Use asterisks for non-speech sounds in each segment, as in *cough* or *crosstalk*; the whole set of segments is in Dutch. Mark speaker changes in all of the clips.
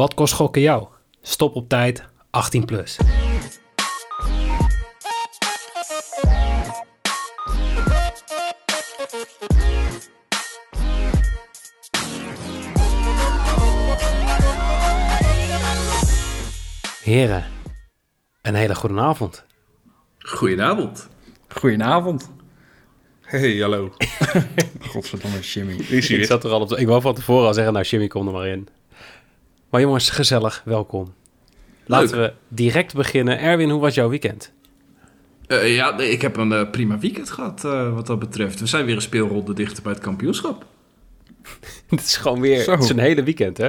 Speaker 1: Wat kost gokken jou? Stop op tijd, 18 plus. Heren, een hele goede avond.
Speaker 2: Goedenavond.
Speaker 3: Goedenavond.
Speaker 4: Hey, hallo. *laughs*
Speaker 3: Godverdomme, Jimmy.
Speaker 4: Is
Speaker 1: Ik zat er al op. Ik wou van tevoren al zeggen, nou Jimmy, kom er maar in. Maar jongens, gezellig, welkom. Laten we direct beginnen. Erwin, hoe was jouw weekend?
Speaker 2: Eh, ja, nee, ik heb een eh, prima weekend gehad eh, wat dat betreft. We zijn weer een speelronde dichter bij het kampioenschap. *laughs*
Speaker 1: Het is gewoon weer
Speaker 3: Zo.
Speaker 1: het is een hele weekend, hè?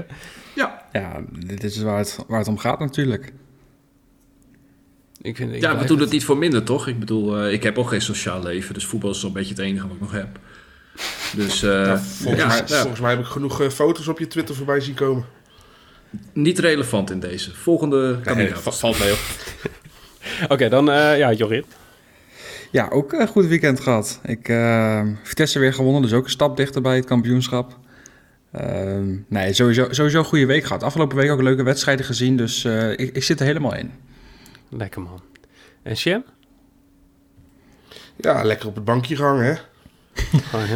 Speaker 2: Ja,
Speaker 3: Ja, dit is waar het, waar het om gaat natuurlijk.
Speaker 1: Ik vind, ik
Speaker 2: ja we doen het niet voor minder, toch? Ik bedoel, eh, ik heb ook geen sociaal leven, dus voetbal is zo'n beetje het enige wat ik nog heb. Dus eh,
Speaker 4: Ja, volgens,
Speaker 2: ja,
Speaker 4: mij,
Speaker 2: ja,
Speaker 4: volgens mij heb ik genoeg foto's op je Twitter voorbij zien komen.
Speaker 2: Niet relevant in deze. Volgende kandidaat.
Speaker 4: va- valt mee op. *laughs*
Speaker 1: Oké, dan eh, ja, Jorrit.
Speaker 3: Ja, ook een goed weekend gehad. Ik eh Vitesse weer gewonnen, dus ook een stap dichter bij het kampioenschap. Ehm, nee, sowieso, sowieso een goede week gehad. Afgelopen week ook leuke wedstrijden gezien, dus eh, ik, ik zit er helemaal in.
Speaker 1: Lekker man. En Shem?
Speaker 4: Ja, lekker op het bankje gehangen, hè.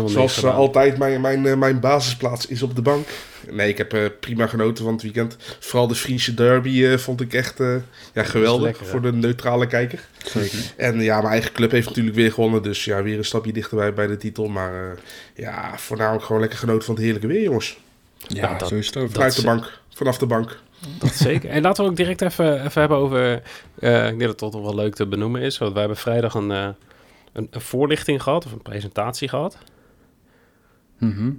Speaker 4: Zoals eh, altijd, mijn, mijn, eh, mijn basisplaats is op de bank. Nee, ik heb eh, prima genoten van het weekend. Vooral de Friese derby eh, vond ik echt eh, ja, geweldig
Speaker 1: lekker,
Speaker 4: voor de neutrale kijker.
Speaker 3: Zeker.
Speaker 4: En ja, mijn eigen club heeft natuurlijk weer gewonnen. Dus ja, weer een stapje dichterbij bij de titel. Maar eh, ja, voornamelijk gewoon lekker genoten van het heerlijke weer, jongens.
Speaker 3: Ja,
Speaker 1: Ja, dat-
Speaker 3: zo is het ook.
Speaker 4: Vanuit de bank, vanaf de bank.
Speaker 1: Dat zeker. En laten we ook direct even, even hebben over... eh, ik denk dat het toch wel leuk te benoemen is. Want wij hebben vrijdag een, eh, een, een voorlichting gehad. Of een presentatie gehad.
Speaker 3: Mhm.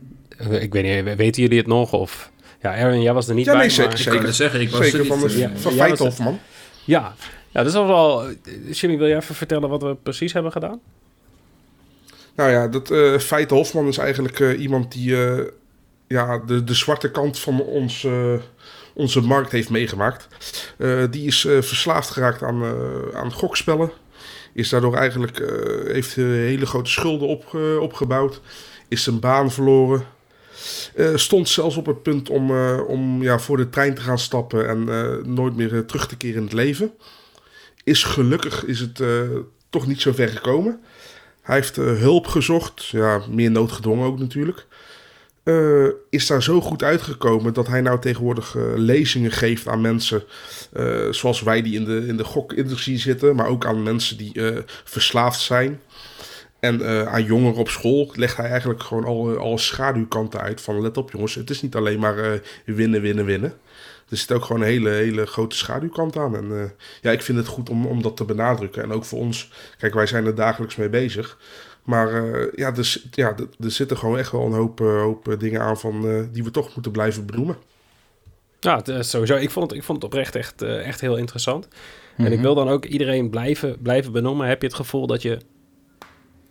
Speaker 1: Ik weet niet, weten jullie het nog? Of... Ja, Erwin, jij was er niet
Speaker 4: Ja,
Speaker 1: bij.
Speaker 4: nee, zeker,
Speaker 1: maar-
Speaker 2: Ik kan
Speaker 4: zeker.
Speaker 2: het zeggen, ik was
Speaker 4: Zeker
Speaker 2: er
Speaker 4: van,
Speaker 2: niet.
Speaker 4: de,
Speaker 2: eh,
Speaker 1: Ja.
Speaker 4: van
Speaker 1: Ja,
Speaker 4: Feithof, man.
Speaker 1: Ja, ja dat is wel wel... Jimmy, wil jij even vertellen wat we precies hebben gedaan?
Speaker 4: Nou ja, dat eh Feite Hofman is eigenlijk eh, iemand die eh, ja, de, de zwarte kant van ons, onze markt heeft meegemaakt. Eh, die is eh, verslaafd geraakt aan, eh, aan gokspellen. Is daardoor eigenlijk, eh, heeft eh, hele grote schulden op, eh, opgebouwd. Is zijn baan verloren. Stond zelfs op het punt om, om ja, voor de trein te gaan stappen en nooit meer terug te keren in het leven. Is gelukkig is het toch niet zo ver gekomen. Hij heeft hulp gezocht, ja, meer noodgedwongen ook natuurlijk. Eh, is daar zo goed uitgekomen dat hij nou tegenwoordig eh, lezingen geeft aan mensen eh, zoals wij die in de, in de gokindustrie zitten, maar ook aan mensen die verslaafd zijn. En aan jongeren op school legt hij eigenlijk gewoon alle, alle schaduwkanten uit van let op jongens, het is niet alleen maar winnen, winnen, winnen. Er zit ook gewoon een hele, hele grote schaduwkant aan. En ja, ik vind het goed om, om dat te benadrukken. En ook voor ons, kijk, wij zijn er dagelijks mee bezig. Maar eh, ja, er, ja, er, er zitten gewoon echt wel een hoop, eh, hoop eh, dingen aan van, eh, die we toch moeten blijven benoemen.
Speaker 1: Ja, het, sowieso. Ik vond het, ik vond het oprecht echt, eh, echt heel interessant. En
Speaker 3: Mhm.
Speaker 1: ik wil dan ook iedereen blijven, blijven benoemen. Heb je het gevoel dat je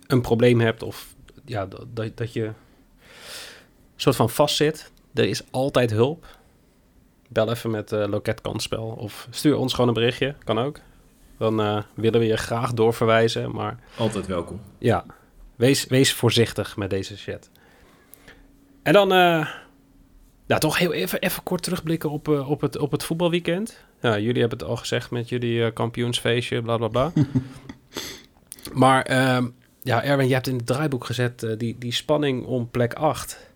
Speaker 1: een probleem hebt of ja, dat, dat, je een soort van vastzit? Er is altijd hulp. Bel even met eh Loket Kansspel of stuur ons gewoon een berichtje. Kan ook. Dan eh, willen we je graag doorverwijzen. Maar
Speaker 2: Altijd welkom.
Speaker 1: ja, wees, wees voorzichtig met deze shit. En dan, eh ja, toch heel even, even kort terugblikken op, eh, op, het, op het voetbalweekend. Ja, jullie hebben het al gezegd met jullie eh, kampioensfeestje, bla bla bla. *laughs* maar ehm, ja, Erwin, je hebt in het draaiboek gezet die, die spanning om plek 8.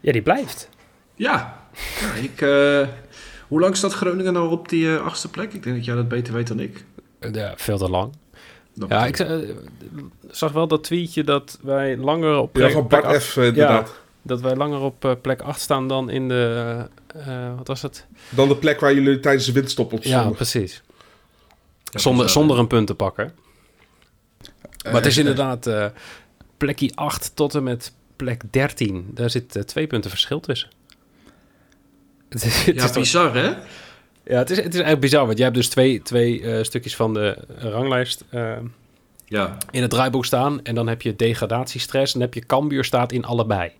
Speaker 1: Ja, die blijft.
Speaker 2: Ja, ja ik, hoe lang staat Groningen nou op die achtste plek? Ik denk dat jij dat beter weet dan ik.
Speaker 1: Ja, veel te lang.
Speaker 2: Dat
Speaker 1: Ja,
Speaker 2: betekent-
Speaker 1: ik eh, zag wel dat tweetje dat wij langer op
Speaker 4: Ja,
Speaker 1: plek,
Speaker 4: van Bart
Speaker 1: 8
Speaker 4: F. eh, inderdaad.
Speaker 1: dat wij langer op eh, plek 8 staan dan in de, eh, eh, wat was het?
Speaker 4: Dan de plek waar jullie tijdens de windstop op
Speaker 1: Ja,
Speaker 4: stonden.
Speaker 1: precies.
Speaker 2: Ja,
Speaker 1: Zonder,
Speaker 2: bizar,
Speaker 1: zonder een punt te pakken. maar het is
Speaker 3: Eh,
Speaker 1: inderdaad eh plekje 8 tot en met plek 13. Daar zit eh, twee punten verschil tussen. *laughs* Het is, het
Speaker 2: Ja,
Speaker 1: is toch-
Speaker 2: bizar hè?
Speaker 1: Ja, het is, het is eigenlijk bizar, want jij hebt dus twee, twee eh, stukjes van de ranglijst eh,
Speaker 2: Ja,
Speaker 1: in het draaiboek staan. En dan heb je degradatiestress en dan heb je Cambuur staat in allebei.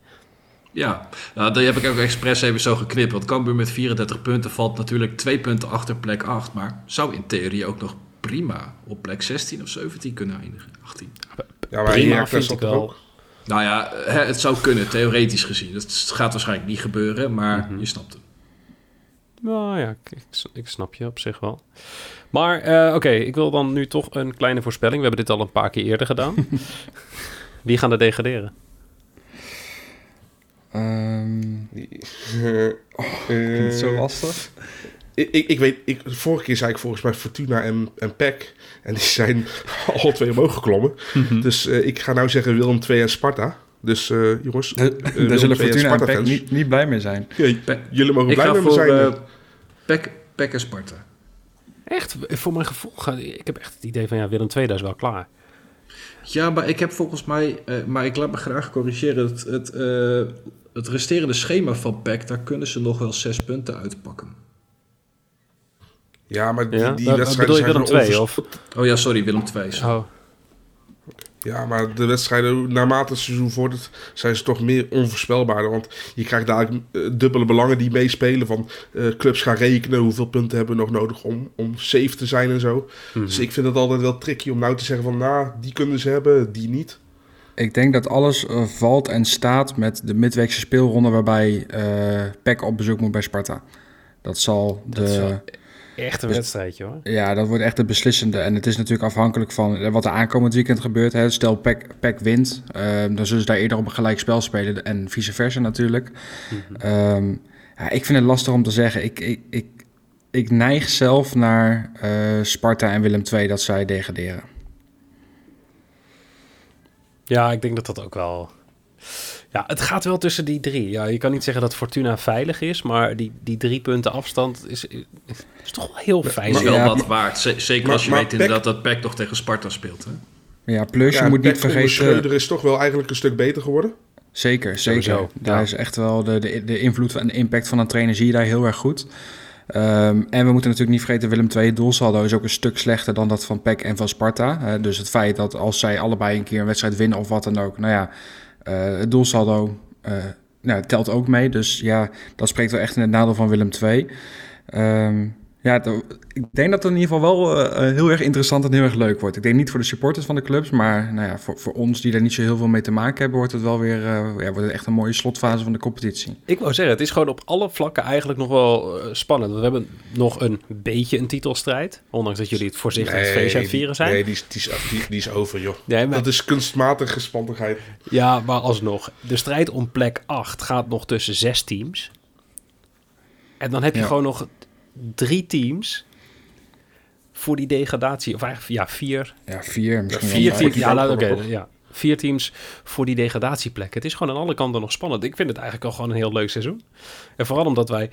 Speaker 2: ja. Nou, die heb ik ook expres even zo geknipt. Want Cambuur met 34 punten valt natuurlijk twee punten achter plek 8. Maar zou in theorie ook nog prima op plek 16 of 17 kunnen eindigen. 18.
Speaker 4: Ja, maar
Speaker 1: Prima vind ik wel.
Speaker 4: ook.
Speaker 2: Nou ja, hè, het zou kunnen, theoretisch gezien. Dat gaat waarschijnlijk niet gebeuren, maar je snapt het.
Speaker 1: Nou ja, ik, ik, snap je op zich wel. Maar eh, oké, ik wil dan nu toch een kleine voorspelling. We hebben dit al een paar keer eerder gedaan. *laughs* Wie gaan er degraderen?
Speaker 3: Ehm *laughs*
Speaker 4: Eh,
Speaker 3: vind het zo lastig.
Speaker 4: ik, ik, ik weet, ik, vorige keer zei ik volgens mij Fortuna en, en PEC. En die zijn *laughs* alle twee omhoog geklommen.
Speaker 3: Mhm.
Speaker 4: Dus eh, ik ga nou zeggen Willem 2 en Sparta. Dus eh, jongens, eh,
Speaker 3: Daar zullen
Speaker 4: 2 en
Speaker 3: Fortuna en
Speaker 4: Sparta
Speaker 3: Peck niet, niet blij mee zijn.
Speaker 4: Ja, jullie mogen
Speaker 2: Ik
Speaker 4: blij
Speaker 2: ga
Speaker 4: met me
Speaker 2: voor
Speaker 4: zijn.
Speaker 2: Pek, Pek en Sparta.
Speaker 1: Echt, voor mijn gevoel, ga- ik heb echt het idee van ja, Willem II, dat is wel klaar.
Speaker 2: Ja, maar ik heb volgens mij, eh, maar ik laat me graag corrigeren. Het, het, eh, het resterende schema van PEC, daar kunnen ze nog wel zes punten uitpakken.
Speaker 4: ja, maar die,
Speaker 1: Ja?
Speaker 4: die wedstrijden zijn
Speaker 1: Willem II?
Speaker 4: onvers-
Speaker 1: Of?
Speaker 2: Oh ja, sorry, Willem II. sorry.
Speaker 1: Oh,
Speaker 4: Ja, maar de wedstrijden, naarmate het seizoen vordert, zijn ze toch meer onvoorspelbaarder. Want je krijgt dadelijk eh, dubbele belangen die meespelen. Van eh, clubs gaan rekenen hoeveel punten hebben we nog nodig om, om safe te zijn en zo.
Speaker 1: Mhm.
Speaker 4: Dus ik vind het altijd wel tricky om nou te zeggen van, nou, die kunnen ze hebben, die niet.
Speaker 3: Ik denk dat alles eh, valt en staat met de midweekse speelronde waarbij eh PEC op bezoek moet bij Sparta. Dat zal de...
Speaker 1: Dat wel echt een wedstrijdje hoor.
Speaker 3: Ja, dat wordt echt het beslissende. En het is natuurlijk afhankelijk van eh, wat er aankomend weekend gebeurt. Hè. Stel, PEC, PEC wint, ehm, dan zullen ze daar eerder op een gelijk spel spelen. En vice versa natuurlijk. Ehm, ja, ik vind het lastig om te zeggen. Ik, ik, ik, ik neig zelf naar eh, Sparta en Willem II dat zij degraderen.
Speaker 1: Ja, ik denk dat dat ook wel... Ja, het gaat wel tussen die drie. Ja, je kan niet zeggen dat Fortuna veilig is, maar die, die drie punten afstand is, is toch wel heel
Speaker 2: is
Speaker 1: veilig.
Speaker 2: wel
Speaker 3: ja.
Speaker 2: wat waard. Zeker
Speaker 4: Maar-
Speaker 2: als je
Speaker 4: maar
Speaker 2: weet inderdaad dat PEC nog tegen Sparta speelt. Hè?
Speaker 3: Ja, plus je moet niet vergeten...
Speaker 4: Schreuder is toch wel eigenlijk een stuk beter geworden.
Speaker 3: Zeker, zeker.
Speaker 1: Sowieso,
Speaker 3: Daar
Speaker 1: ja.
Speaker 3: is echt wel de, de, de invloed en de impact van een trainer zie je daar heel erg goed. Ehm, en we moeten natuurlijk niet vergeten, Willem II het doelsaldo is ook een stuk slechter dan dat van PEC en van Sparta. Dus het feit dat als zij allebei een keer een wedstrijd winnen of wat dan ook, nou ja, het doelsaldo eh, nou, telt ook mee. Dus ja, dat spreekt wel echt in het nadeel van Willem II. Ehm, ja, ik denk dat het in ieder geval wel eh, eh, heel erg interessant en heel erg leuk wordt. Ik denk niet voor de supporters van de clubs, maar nou ja, voor, voor ons die daar niet zo heel veel mee te maken hebben, wordt het wel weer eh, ja, wordt het echt een mooie slotfase van de competitie.
Speaker 1: Ik wou zeggen, het is gewoon op alle vlakken eigenlijk nog wel spannend. We hebben nog een beetje een titelstrijd. Ondanks dat jullie het voorzichtig het feestje aan het vieren zijn.
Speaker 4: Nee, die is, die, is, die, die is over, joh.
Speaker 1: Nee, maar-
Speaker 4: Dat is kunstmatige spannigheid.
Speaker 1: Ja, maar alsnog. De strijd om plek 8 gaat nog tussen zes teams. En dan heb je
Speaker 3: Ja.
Speaker 1: gewoon nog drie teams voor die degradatie. Of eigenlijk, ja, vier.
Speaker 3: Ja, vier misschien
Speaker 1: Vier teams. Ja, laat- oké. ja. Vier teams voor die degradatieplek. Het is gewoon aan alle kanten nog spannend. Ik vind het eigenlijk al gewoon een heel leuk seizoen. En vooral omdat wij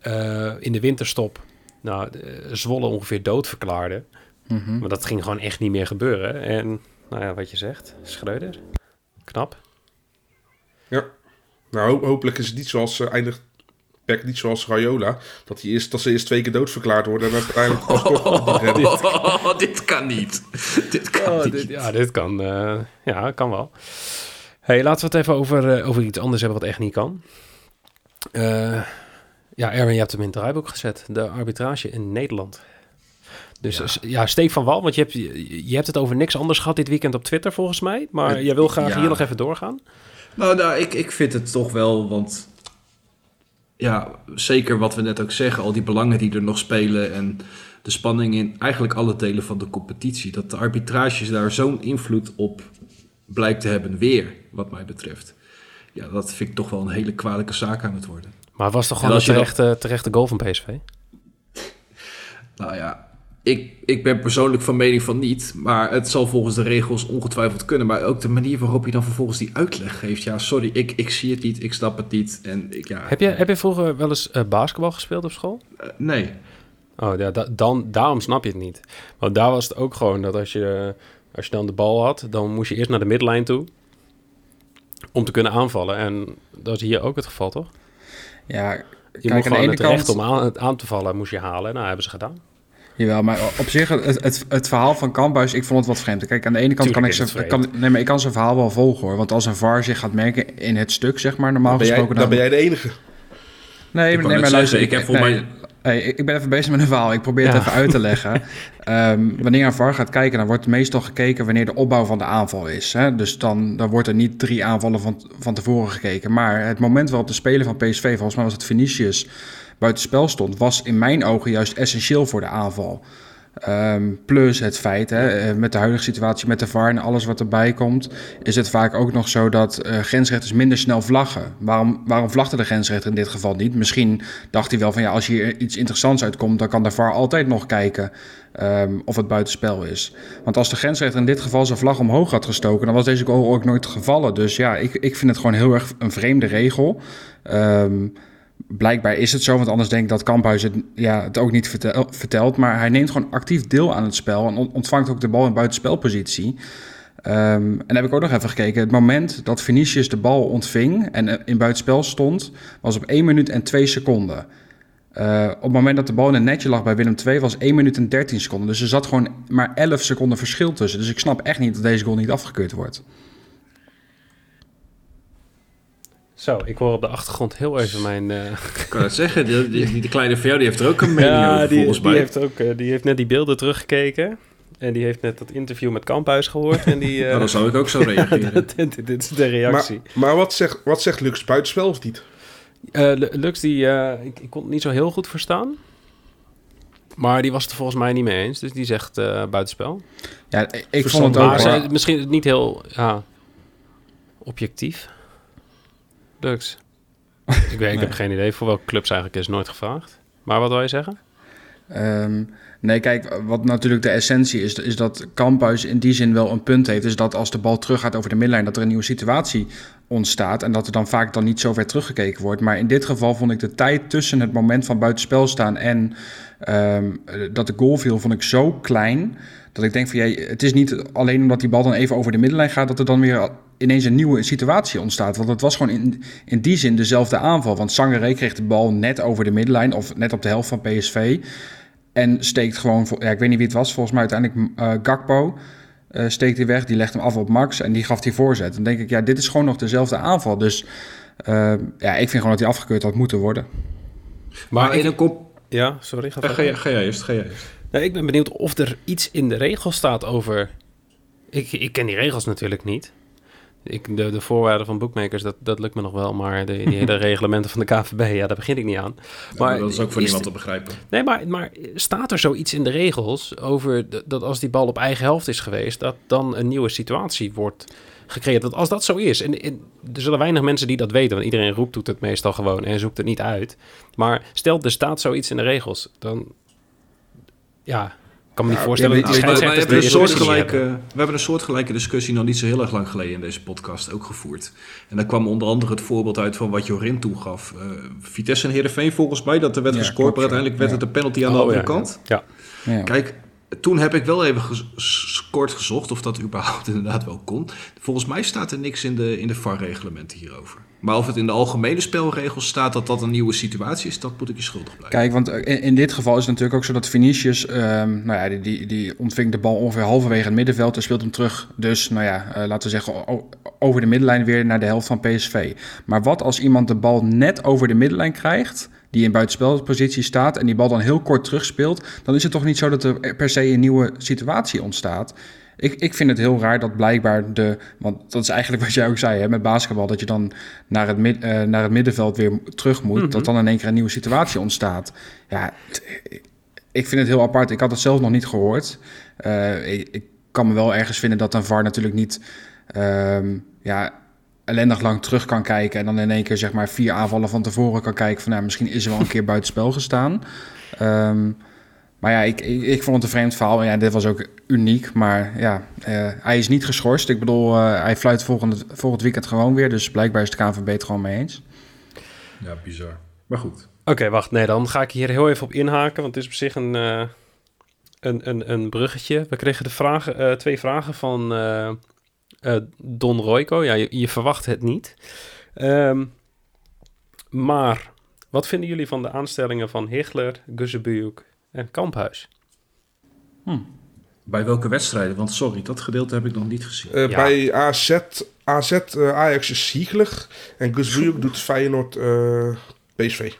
Speaker 1: eh, in de winterstop nou, eh, Zwolle ongeveer dood verklaarden.
Speaker 3: Mhm.
Speaker 1: Maar dat ging gewoon echt niet meer gebeuren. En nou ja, wat je zegt, Schreuder. Knap.
Speaker 4: Ja. Nou, ho- hopelijk is het niet zoals eh, eindigt Peck niet zoals Rayola. Dat, hij eerst, dat ze eerst twee keer doodverklaard worden en uiteindelijk pas toch. *laughs*
Speaker 2: Oh, dit kan niet. Dit kan
Speaker 1: Oh,
Speaker 2: niet.
Speaker 1: dit, ja, dit kan. eh, ja, kan wel. Hey, laten we het even over, eh, over iets anders hebben wat echt niet kan. Eh, ja, Erwin, je hebt hem in het draaiboek gezet. De arbitrage in Nederland. Dus ja, ja steek van wal, want je hebt, je, je hebt het over niks anders gehad dit weekend op Twitter volgens mij. Maar
Speaker 2: Het-
Speaker 1: jij wil graag
Speaker 2: ja.
Speaker 1: hier nog even doorgaan.
Speaker 2: Nou, nou ik, ik vind het toch wel, want ja, zeker wat we net ook zeggen, al die belangen die er nog spelen en de spanning in eigenlijk alle delen van de competitie, dat de arbitrage daar zo'n invloed op blijkt te hebben weer, wat mij betreft. Ja, dat vind ik toch wel een hele kwalijke zaak aan het worden.
Speaker 1: Maar was toch gewoon een terechte, terechte goal van PSV?
Speaker 2: Nou ja, ik, ik ben persoonlijk van mening van niet. Maar het zal volgens de regels ongetwijfeld kunnen. Maar ook de manier waarop je dan vervolgens die uitleg geeft. Ja, sorry, ik, ik zie het niet, ik snap het niet. En ik, ja,
Speaker 1: Heb je, heb je vroeger wel eens eh, basketbal gespeeld op school?
Speaker 2: eh, nee.
Speaker 1: Oh ja, da- dan, daarom snap je het niet. Want daar was het ook gewoon dat als je, als je dan de bal had, dan moest je eerst naar de midlijn toe om te kunnen aanvallen. En dat is hier ook het geval, toch?
Speaker 3: Ja,
Speaker 1: Je
Speaker 3: kijk,
Speaker 1: moet
Speaker 3: aan de ene
Speaker 1: het recht
Speaker 3: kant...
Speaker 1: om aan, aan te vallen, moest je halen. Nou, hebben ze gedaan.
Speaker 3: Jawel, maar op zich, het, het, het verhaal van Kamphuis, ik vond het wat vreemd. Kijk, aan de ene kant
Speaker 1: Tuurlijk
Speaker 3: kan ik, zijn, kan, nee, maar ik kan zijn verhaal wel volgen hoor. Want als een VAR zich gaat merken in het stuk, zeg maar, normaal
Speaker 4: Dan jij,
Speaker 3: gesproken...
Speaker 4: dan ben jij de enige.
Speaker 3: Nee,
Speaker 2: Ik
Speaker 3: nee maar
Speaker 2: zeggen,
Speaker 3: luister,
Speaker 2: ik heb voor
Speaker 3: nee,
Speaker 2: mij-
Speaker 3: Hey, ik ben even bezig met een verhaal. Ik probeer het
Speaker 1: Ja.
Speaker 3: even uit te leggen. *laughs* Ehm, wanneer een VAR gaat kijken, dan wordt meestal gekeken wanneer de opbouw van de aanval is. Hè? Dus dan, dan wordt er niet drie aanvallen van, van tevoren gekeken. Maar het moment waarop de speler van PSV, volgens mij was het Vinicius, buitenspel stond, was in mijn ogen juist essentieel voor de aanval. Ehm, plus het feit, hè, eh, met de huidige situatie met de VAR en alles wat erbij komt, is het vaak ook nog zo dat uh, grensrechters minder snel vlaggen. Waarom, waarom vlagde de grensrechter in dit geval niet? Misschien dacht hij wel van ja, als hier iets interessants uitkomt, dan kan de VAR altijd nog kijken um, of het buitenspel is. Want als de grensrechter in dit geval zijn vlag omhoog had gestoken, dan was deze goal ook nooit gevallen. Dus ja, ik, ik vind het gewoon heel erg een vreemde regel. Um, blijkbaar is het zo, want anders denk ik dat Kamphuis het, ja, het ook niet vertel, vertelt. Maar hij neemt gewoon actief deel aan het spel en ontvangt ook de bal in buitenspelpositie. Um, en heb ik ook nog even gekeken. Het moment dat Vinicius de bal ontving en eh, in buitenspel stond, was op 1 minuut en 2 seconden. Uh, op het moment dat de bal in het netje lag bij Willem II was 1 minuut en 13 seconden. Dus er zat gewoon maar 11 seconden verschil tussen. Dus ik snap echt niet dat deze goal niet afgekeurd wordt.
Speaker 1: Zo, ik hoor op de achtergrond heel even mijn... Uh...
Speaker 2: Ik kan het zeggen, die, die, die, kleine van jou die heeft er ook een *laughs* mening ja, over,
Speaker 1: die,
Speaker 2: volgens
Speaker 1: die Heeft ook, uh, die heeft net die beelden teruggekeken. En die heeft net dat interview met Kamphuis gehoord. En die, uh... *laughs*
Speaker 2: nou, dan zou ik ook zo *laughs* reageren.
Speaker 1: dit, dit, is de reactie.
Speaker 4: Maar, maar, wat, zegt, wat zegt Lux buitenspel of niet?
Speaker 1: Lux, die, ik, ik kon het niet zo heel goed verstaan. Maar die was het er volgens mij niet mee eens. Dus die zegt buitenspel.
Speaker 3: Ja, ik vond het ook...
Speaker 1: Maar misschien niet heel ja, objectief. Lux. *laughs* ik, weet, ik heb geen idee voor welke clubs eigenlijk is nooit gevraagd. Maar wat wil je zeggen?
Speaker 3: Um, nee, kijk, wat natuurlijk de essentie is, is dat Kamphuis in die zin wel een punt heeft. Is dat als de bal teruggaat over de middenlijn, dat er een nieuwe situatie ontstaat. En dat er dan vaak dan niet zo ver teruggekeken wordt. Maar in dit geval vond ik de tijd tussen het moment van buitenspel staan en um, dat de goal viel, vond ik zo klein. Dat ik denk van, ja, het is niet alleen omdat die bal dan even over de middenlijn gaat, dat er dan weer ineens een nieuwe situatie ontstaat. Want het was gewoon in, in die zin dezelfde aanval. Want Sangaré kreeg de bal net over de middenlijn of net op de helft van PSV. En steekt gewoon, ja, ik weet niet wie het was, volgens mij uiteindelijk uh, Gakpo. Uh, steekt hij weg, die legt hem af op Max en die gaf die voorzet. Dan denk ik, ja, dit is gewoon nog dezelfde aanval. Dus uh, ja, ik vind gewoon dat hij afgekeurd had moeten worden.
Speaker 2: Maar in een kop...
Speaker 1: Ja, sorry.
Speaker 2: Ga, ga, ga, jij eerst, ga jij eerst.
Speaker 1: Nou, ik ben benieuwd of er iets in de regels staat over... Ik, ik ken die regels natuurlijk niet. Ik, de, de voorwaarden van bookmakers, dat, dat lukt me nog wel. Maar de, die hele *laughs* reglementen van de KVB, ja, daar begin ik niet aan.
Speaker 2: Maar dat is ook voor niemand te begrijpen.
Speaker 1: Nee, maar, maar staat er zoiets in de regels over dat als die bal op eigen helft is geweest, dat dan een nieuwe situatie wordt gecreëerd? Dat als dat zo is, en, en er zullen weinig mensen die dat weten, want iedereen roept doet het meestal gewoon en zoekt het niet uit. Maar stel, er staat zoiets in de regels, dan ja, kan me niet voorstellen dat
Speaker 2: we, hebben een soortgelijke, we hebben een soortgelijke discussie nog niet zo heel erg lang geleden in deze podcast ook gevoerd. En daar kwam onder andere het voorbeeld uit van wat Jorin toegaf. Uh, Vitesse en Heerenveen volgens mij, dat er werd gescoord, maar uiteindelijk werd het een penalty aan de oh, andere kant.
Speaker 1: Ja.
Speaker 2: Kijk, toen heb ik wel even kort gezocht of dat überhaupt *laughs* inderdaad wel kon. Volgens mij staat er niks in de, in de VAR-reglementen hierover. Maar of het in de algemene spelregels staat dat dat een nieuwe situatie is, dat moet ik je schuldig blijven.
Speaker 3: Kijk, want in, in dit geval is het natuurlijk ook zo dat Vinicius, um, nou ja, die, die, die ontving de bal ongeveer halverwege het middenveld en speelt hem terug. Dus, nou ja, uh, laten we zeggen, over de middenlijn weer naar de helft van PSV. Maar wat als iemand de bal net over de middenlijn krijgt, die in buitenspelpositie staat en die bal dan heel kort terugspeelt, dan is het toch niet zo dat er per se een nieuwe situatie ontstaat. Ik, ik vind het heel raar dat blijkbaar de. Want dat is eigenlijk *laughs* wat jij ook zei hè, met basketbal. Dat je dan naar het, mid, uh, naar het middenveld weer terug moet. Dat mhm. dan in één keer een nieuwe situatie ontstaat. Ja, ik vind het heel apart. Ik had het zelf nog niet gehoord. Uh, ik, ik, kan me wel ergens vinden dat een VAR natuurlijk niet. Um, ja, ellendig lang terug kan kijken. En dan in één keer zeg maar vier aanvallen van tevoren kan kijken. Van nou, misschien is er wel een keer *laughs* buitenspel gestaan. Um, maar ja, ik, ik, ik, vond het een vreemd verhaal. Ja, dit was ook uniek. Maar ja, uh, hij is niet geschorst. Ik bedoel, uh, hij fluit volgend, volgend weekend gewoon weer. Dus blijkbaar is de KNVB het gewoon mee eens.
Speaker 2: Ja, bizar. Maar goed.
Speaker 1: Oké, okay, wacht. Nee, dan ga ik hier heel even op inhaken. Want het is op zich een, uh, een, een, een bruggetje. We kregen de vragen, twee vragen van Don Royco. Ja, je, je, verwacht het niet. Um, maar wat vinden jullie van de aanstellingen van Hichler, Guzebujuk en Kamphuis.
Speaker 2: Hm. Bij welke wedstrijden? Want sorry, dat gedeelte heb ik nog niet gezien.
Speaker 4: Uh, ja. Bij AZ, AZ uh, Ajax is Ziegler en Gus doet Feyenoord uh, PSV.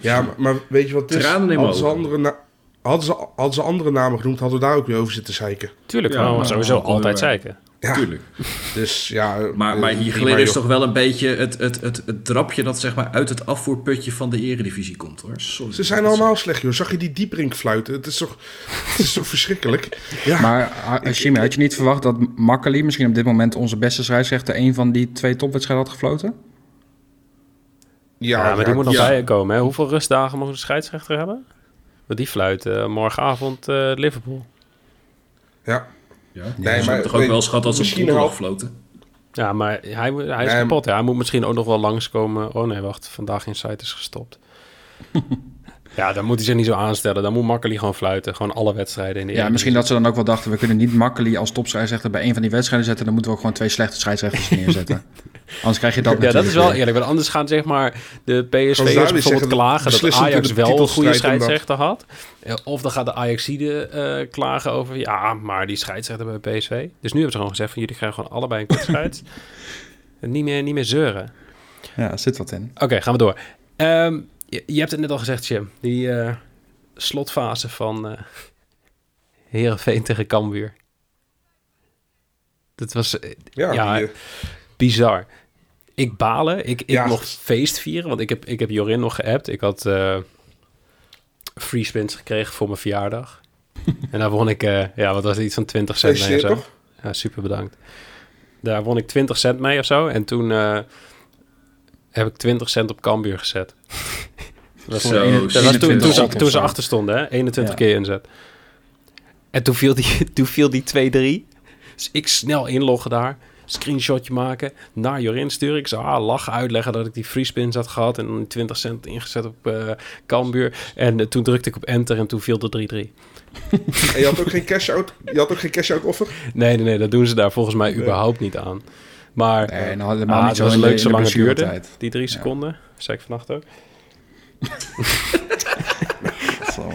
Speaker 4: Ja, maar, maar, weet je wat het is? Hadden ze, andere hadden, ze, hadden ze andere namen genoemd, hadden we daar ook weer over zitten zeiken.
Speaker 1: Tuurlijk, ja, maar sowieso altijd zeiken.
Speaker 4: Ja,
Speaker 2: Tuurlijk.
Speaker 4: dus ja...
Speaker 2: Maar,
Speaker 4: eh,
Speaker 2: maar hier geleden is toch wel een beetje het, het, het, het drapje dat zeg maar uit het afvoerputje van de eredivisie komt hoor. Sorry.
Speaker 4: Ze zijn allemaal slecht, joh. Zag je die dieprink fluiten? Het is toch, het is toch verschrikkelijk? *laughs* Ja,
Speaker 3: Maar uh, Jimmy, had je niet verwacht dat Makkeli misschien op dit moment onze beste scheidsrechter een van die twee topwedstrijden had gefloten?
Speaker 1: Ja, maar die moet nog
Speaker 2: ja.
Speaker 1: bijkomen. Hè? Hoeveel rustdagen mogen de scheidsrechter hebben? Want die fluit eh, morgenavond eh, Liverpool.
Speaker 4: Ja,
Speaker 2: Ja,
Speaker 4: Nee,
Speaker 2: nee,
Speaker 4: maar-
Speaker 2: maar toch ook
Speaker 4: nee,
Speaker 2: wel schat als een
Speaker 4: misschien wel-
Speaker 2: gefloten.
Speaker 1: Ja, maar hij, hij is
Speaker 4: Nee,
Speaker 1: kapot. Ja. Hij moet misschien ook nog wel langskomen. Oh nee, wacht. Vandaag in site is gestopt. *laughs* ja, dan moet hij zich niet zo aanstellen. Dan moet Makkeli gewoon fluiten. Gewoon alle wedstrijden in de
Speaker 3: Ja, misschien dat ze dan ook wel dachten, we kunnen niet Makkeli als topscheidsrechter bij een van die wedstrijden zetten. Dan moeten we ook gewoon twee slechte scheidsrechters *laughs* neerzetten. Anders krijg je dat
Speaker 1: Ja, dat is wel
Speaker 3: weer.
Speaker 1: eerlijk. Want anders gaan zeg maar de PSV'ers
Speaker 4: David
Speaker 1: bijvoorbeeld
Speaker 4: zeggen,
Speaker 1: klagen dat Ajax wel een goede scheidsrechter had. Eh, Of dan gaat de Ajaxide eh klagen over, ja, maar die scheidsrechter bij PSV. Dus nu hebben ze gewoon gezegd van jullie krijgen gewoon allebei een kort *laughs* scheids. Niet meer, niet meer zeuren.
Speaker 3: Ja, zit wat in.
Speaker 1: Oké, gaan we door. Ehm, je, je hebt het net al gezegd, Jim. Die eh, slotfase van eh Herenveen tegen Cambuur. Dat was eh,
Speaker 4: ja,
Speaker 1: Ja,
Speaker 4: die,
Speaker 1: bizar. Ik balen. Ik, ik
Speaker 4: Ja.
Speaker 1: mocht feest vieren, want ik heb, ik heb Jorin nog geappt. Ik had eh free spins gekregen voor mijn verjaardag. *laughs* en daar won ik, ja, wat was het, iets van 20 cent mee of zo. Ja, super bedankt. Daar won ik 20 cent mee of zo. En toen heb ik 20 cent op Cambuur gezet. Dat was,
Speaker 2: Zo,
Speaker 1: dat was toen,
Speaker 3: 21
Speaker 1: toen, ze, toen ze achter stonden, hè? 21
Speaker 3: Ja.
Speaker 1: keer inzet. En toen viel die, *laughs* toen viel die 2-3. Dus ik snel inloggen daar. Screenshotje maken. Naar Jorin sturen. Ik zou ah, lachen uitleggen dat ik die free spins had gehad. En dan 20 cent ingezet op eh Cambuur. En eh, toen drukte ik op enter en toen viel de 3-3.
Speaker 4: En je had ook geen cash-out je had ook geen cash-out offer?
Speaker 1: Nee, nee, nee. Dat doen ze daar volgens mij
Speaker 4: Nee.
Speaker 1: überhaupt niet aan. Maar
Speaker 3: Nee, nou, helemaal
Speaker 1: Ah,
Speaker 3: niet
Speaker 1: het
Speaker 3: zo
Speaker 1: was leuk zolang het duurde. die drie
Speaker 3: Ja.
Speaker 1: seconden. Zei ik vannacht ook.
Speaker 3: Zo.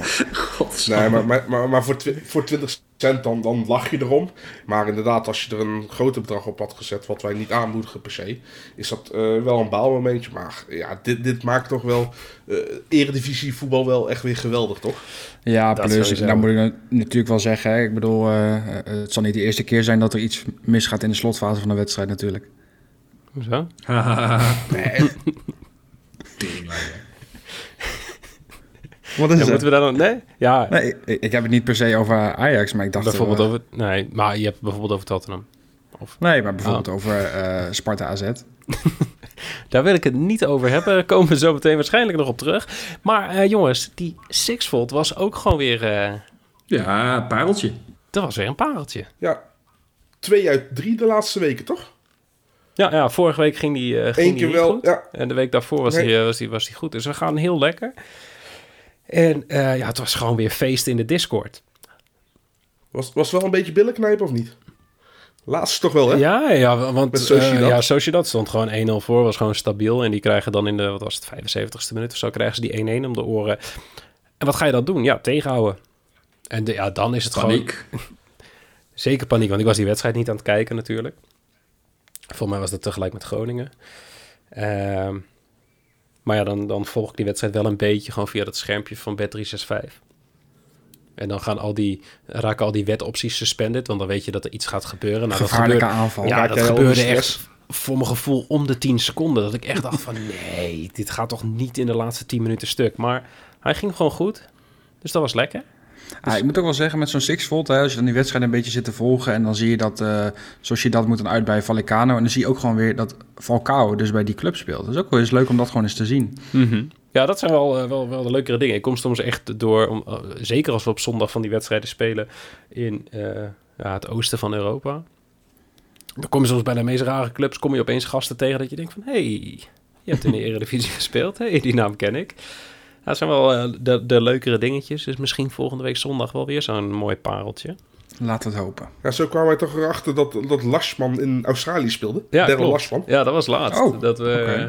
Speaker 4: Nee, maar, maar, maar, maar voor, twi- voor 20 cent dan, dan lach je erom. Maar inderdaad, als je er een groter bedrag op had gezet, wat wij niet aanmoedigen per se, is dat eh, wel een baalmomentje. Maar ja, dit, dit maakt toch wel eh eredivisie voetbal wel echt weer geweldig, toch?
Speaker 3: Ja,
Speaker 1: Dat
Speaker 3: plus,
Speaker 1: sowieso.
Speaker 3: nou moet ik natuurlijk wel zeggen, hè, ik bedoel, eh, eh, het zal niet de eerste keer zijn dat er iets misgaat in de slotfase van de wedstrijd natuurlijk.
Speaker 1: Hoezo? *laughs*
Speaker 4: Nee,
Speaker 3: Wat
Speaker 1: Ja, moeten we daar dan... Nee? Ja,
Speaker 3: Nee, ik, ik heb het niet per se over Ajax, maar ik dacht...
Speaker 1: bijvoorbeeld
Speaker 3: eh,
Speaker 1: over... Nee, maar je hebt bijvoorbeeld over Tottenham.
Speaker 3: Nee, maar bijvoorbeeld
Speaker 1: Oh.
Speaker 3: over eh, Sparta AZ. *laughs*
Speaker 1: Daar wil ik het niet over hebben. Daar komen we zo meteen waarschijnlijk nog op terug. Maar eh, jongens, die Sixfold was ook gewoon weer... eh,
Speaker 2: Ja, pareltje.
Speaker 1: dat was weer een pareltje.
Speaker 4: ja. Twee uit drie de laatste weken, toch?
Speaker 1: Ja, ja vorige week ging die, eh, ging
Speaker 4: Eén
Speaker 1: die
Speaker 4: keer
Speaker 1: niet
Speaker 4: wel,
Speaker 1: goed.
Speaker 4: ja.
Speaker 1: En de week daarvoor was,
Speaker 4: Nee.
Speaker 1: die, was, die, was die goed. Dus we gaan heel lekker. En eh, ja, het was gewoon weer feest in de Discord.
Speaker 4: Was, was het wel een beetje billen knijpen of niet? Laatst toch wel, hè?
Speaker 1: Ja, ja want
Speaker 4: Met
Speaker 1: eh
Speaker 4: Sociedad.
Speaker 1: ja, Sociedad stond gewoon 1-0 voor, was gewoon stabiel. En die krijgen dan in de, wat was het, 75ste minuut of zo, krijgen ze die 1-1 om de oren. En wat ga je dan doen? Ja, tegenhouden. En de, ja, dan is het gewoon
Speaker 2: Paniek. *laughs*
Speaker 1: zeker paniek, want ik was die wedstrijd niet aan het kijken natuurlijk. Volgens mij was dat tegelijk met Groningen. Ehm, maar ja, dan, dan volg ik die wedstrijd wel een beetje gewoon via dat schermpje van Bet365. En dan gaan al die, raken al die wetopties suspended, want dan weet je dat er iets gaat gebeuren. Nou, dat
Speaker 3: Gevaarlijke
Speaker 1: gebeurt-
Speaker 3: aanval.
Speaker 1: ja, dat
Speaker 4: al
Speaker 1: gebeurde echt voor mijn gevoel om de 10 seconden. Dat ik echt dacht van nee, dit gaat toch niet in de laatste 10 minuten stuk. Maar hij ging gewoon goed. Dus dat was lekker.
Speaker 3: Ah, ik moet ook wel zeggen, met zo'n Sixfold, hè, als je dan die wedstrijd een beetje zit te volgen... en dan zie je dat, eh, zoals je dat moet dan uit bij Vallecano... en dan zie je ook gewoon weer dat Falcao dus bij die club speelt. Dat is ook wel eens leuk om dat gewoon eens te zien.
Speaker 1: Ja, dat zijn wel, eh, wel, wel de leukere dingen. Ik kom soms echt door, om, eh, zeker als we op zondag van die wedstrijden spelen in ja, het oosten van Europa. Dan kom je soms bij de meest rare clubs, kom je opeens gasten tegen dat je denkt van... hé, hey, je hebt in de *laughs* Eredivisie gespeeld, hé, hey, die naam ken ik. Ja, dat zijn wel eh, de, de leukere dingetjes. Dus misschien volgende week zondag wel weer zo'n mooi pareltje.
Speaker 3: We het hopen.
Speaker 4: Ja, zo kwamen wij toch erachter dat, dat Lashman in Australië speelde.
Speaker 1: Ja,
Speaker 4: Daryl. Lashman.
Speaker 1: Ja, dat was laatst.
Speaker 3: Oh,
Speaker 1: dat we... eh,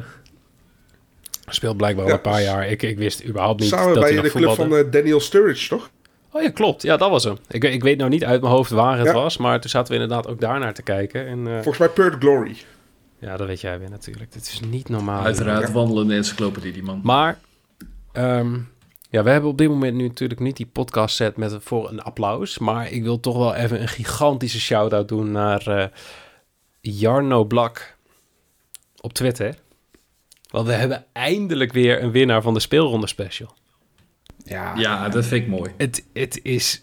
Speaker 1: speelt blijkbaar al
Speaker 4: Ja,
Speaker 1: een paar jaar. Ik, ik wist überhaupt niet
Speaker 4: Samen
Speaker 1: dat
Speaker 4: bij
Speaker 1: hij
Speaker 4: de club van eh, Daniel Sturridge, toch?
Speaker 1: Oh ja, klopt. Ja, dat was hem. Ik, ik weet nou niet uit mijn hoofd waar het
Speaker 4: Ja.
Speaker 1: was, maar toen zaten we inderdaad ook daar naar te kijken. En, eh,
Speaker 4: Volgens mij Perth Glory.
Speaker 1: ja, dat weet jij weer natuurlijk. Dit is niet normaal.
Speaker 2: Uiteraard
Speaker 4: Ja.
Speaker 2: wandelende encyclopedie, die man.
Speaker 1: Maar, ehm, Ja, we hebben op dit moment nu natuurlijk niet die podcast set met voor een applaus. Maar ik wil toch wel even een gigantische shout-out doen naar eh, Jarno Blak op Twitter. Want we hebben eindelijk weer een winnaar van de speelronde special.
Speaker 3: Ja,
Speaker 2: Ja, dat vind ik mooi.
Speaker 1: Het, het is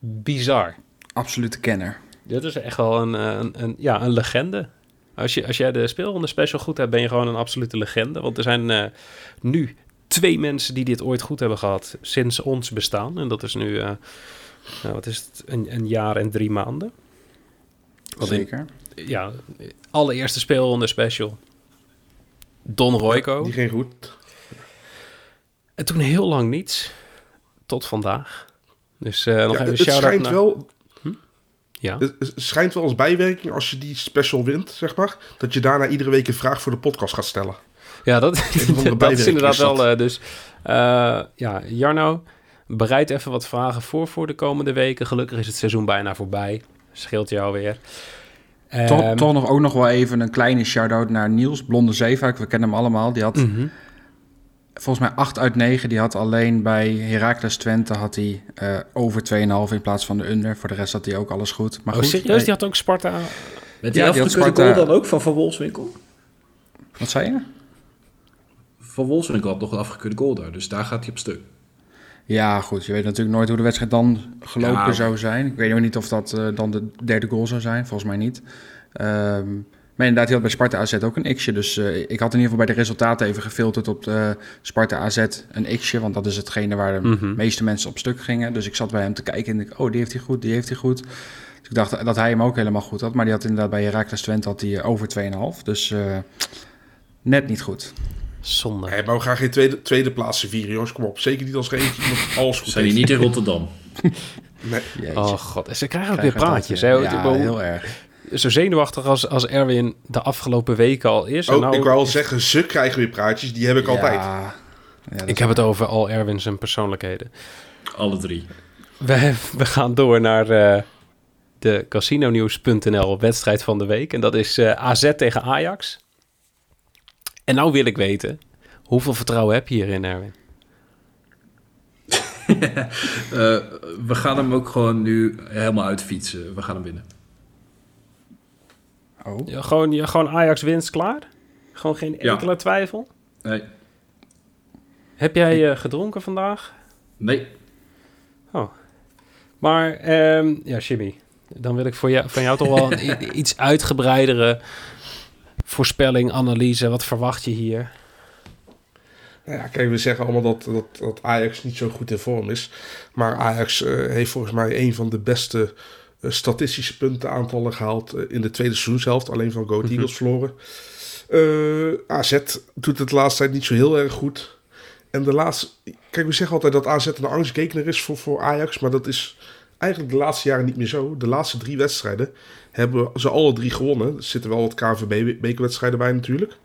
Speaker 1: bizar.
Speaker 3: absolute kenner.
Speaker 1: Dit is echt wel een, eh, een, een, ja, een legende. Als, je, als jij de speelronde special goed hebt, ben je gewoon een absolute legende. Want er zijn eh, nu twee mensen die dit ooit goed hebben gehad sinds ons bestaan. En dat is nu, eh, nou, wat is het, een, een jaar en drie maanden. In-
Speaker 3: Zeker.
Speaker 1: ja, allereerste speelronde special. Don Royco.
Speaker 4: Die ging goed.
Speaker 1: En toen heel lang niets. Tot vandaag. Dus eh, nog
Speaker 4: Ja,
Speaker 1: even een
Speaker 4: het
Speaker 1: shout-out
Speaker 4: schijnt
Speaker 1: naar...
Speaker 4: wel,
Speaker 1: Ja.
Speaker 4: het het schijnt wel als bijwerking als je die special wint, zeg maar, dat je daarna iedere week een vraag voor de podcast gaat stellen.
Speaker 1: Ja, dat, *laughs* dat is inderdaad wel. eh, dus eh, ja, Jarno, bereid even wat vragen voor voor de komende weken. Gelukkig is het seizoen bijna voorbij. Scheelt jou weer.
Speaker 3: Toch,
Speaker 1: Ehm,
Speaker 3: toch nog ook nog wel even een kleine shout-out naar Niels, Blonde Zeefuik. We kennen hem allemaal. Die had
Speaker 1: mhm.
Speaker 3: volgens mij 8 uit 9. Die had alleen bij Heracles Twente had hij eh, over 2,5 in plaats van de under. Voor de rest had hij ook alles goed. Maar
Speaker 1: Oh,
Speaker 3: goed,
Speaker 1: serieus?
Speaker 3: hey,
Speaker 1: Die had ook Sparta.
Speaker 2: Met
Speaker 3: die
Speaker 2: die
Speaker 3: had
Speaker 2: afgekeurde
Speaker 3: Sparta-
Speaker 2: goal dan ook van Van Wolfswinkel?
Speaker 3: Wat zei je?
Speaker 2: Van Wolfswinkel had nog een afgekeurde goal daar, dus daar gaat hij op stuk.
Speaker 3: Ja, goed. Je weet natuurlijk nooit hoe de wedstrijd dan gelopen
Speaker 2: Ja.
Speaker 3: zou zijn. Ik weet ook niet of dat eh, dan de derde goal zou zijn. Volgens mij niet. Ehm, maar inderdaad, hij had bij Sparta AZ ook een x'je. Dus eh, ik had in ieder geval bij de resultaten even gefilterd op de Sparta AZ een x'je. Want dat is hetgene waar de
Speaker 1: Mhm.
Speaker 3: meeste mensen op stuk gingen. Dus ik zat bij hem te kijken en ik, oh, die heeft hij goed, die heeft hij goed. Dus ik dacht dat hij hem ook helemaal goed had. Maar die had inderdaad bij Heracles Twente had hij eh, over 2,5. Dus eh, net niet goed.
Speaker 1: Zonde.
Speaker 4: Nee, maar we gaan geen tweede, tweede plaatsen vieren, jongens. Kom op. Zeker niet als er eentje iemand *laughs* alles goed
Speaker 2: Zijn die niet in Rotterdam? *laughs*
Speaker 4: Nee.
Speaker 3: Jeetje.
Speaker 1: Oh god, En ze krijgen ook weer
Speaker 3: we
Speaker 1: praatjes. hè?
Speaker 3: Ja, heel erg.
Speaker 1: Zo zenuwachtig als, als Erwin de afgelopen weken al is. En
Speaker 4: Oh,
Speaker 1: nou-
Speaker 4: ik wou al zeggen, ze krijgen weer praatjes. Die heb ik altijd.
Speaker 3: Ja,
Speaker 1: ik heb het over al Erwin zijn persoonlijkheden.
Speaker 2: Alle drie.
Speaker 1: We, *laughs* we gaan door naar eh, de casinonews.nl wedstrijd van de week. En dat is eh, AZ tegen Ajax. En nou wil ik weten, hoeveel vertrouwen heb je hierin, Erwin? *laughs*
Speaker 2: Eh, we gaan hem ook gewoon nu helemaal uitfietsen. We gaan hem winnen.
Speaker 3: Oh.
Speaker 1: Ja, gewoon, ja, gewoon Ajax winst klaar? Gewoon geen
Speaker 2: Ja.
Speaker 1: enkele twijfel?
Speaker 2: Nee.
Speaker 1: Heb jij eh, gedronken vandaag?
Speaker 2: Nee.
Speaker 1: Maar, ehm, ja, Jimmy, dan wil ik voor jou, van jou toch wel *laughs* een iets uitgebreidere voorspelling, analyse. Wat verwacht je hier?
Speaker 4: Nou ja, kijk, we zeggen allemaal dat, dat, dat Ajax niet zo goed in vorm is. Maar Ajax eh, heeft volgens mij een van de beste eh, statistische puntenaantallen gehaald eh, in de tweede seizoenshelft. Alleen van Go
Speaker 1: Mhm.
Speaker 4: Eagles verloren. AZ doet het de laatste tijd niet zo heel erg goed. En de laatste... Kijk, we zeggen altijd dat AZ een angstgekner is voor, voor Ajax. Maar dat is eigenlijk de laatste jaren niet meer zo. De laatste drie wedstrijden hebben ze alle drie gewonnen. Er zitten wel wat KNVB-bekerwedstrijden bij natuurlijk.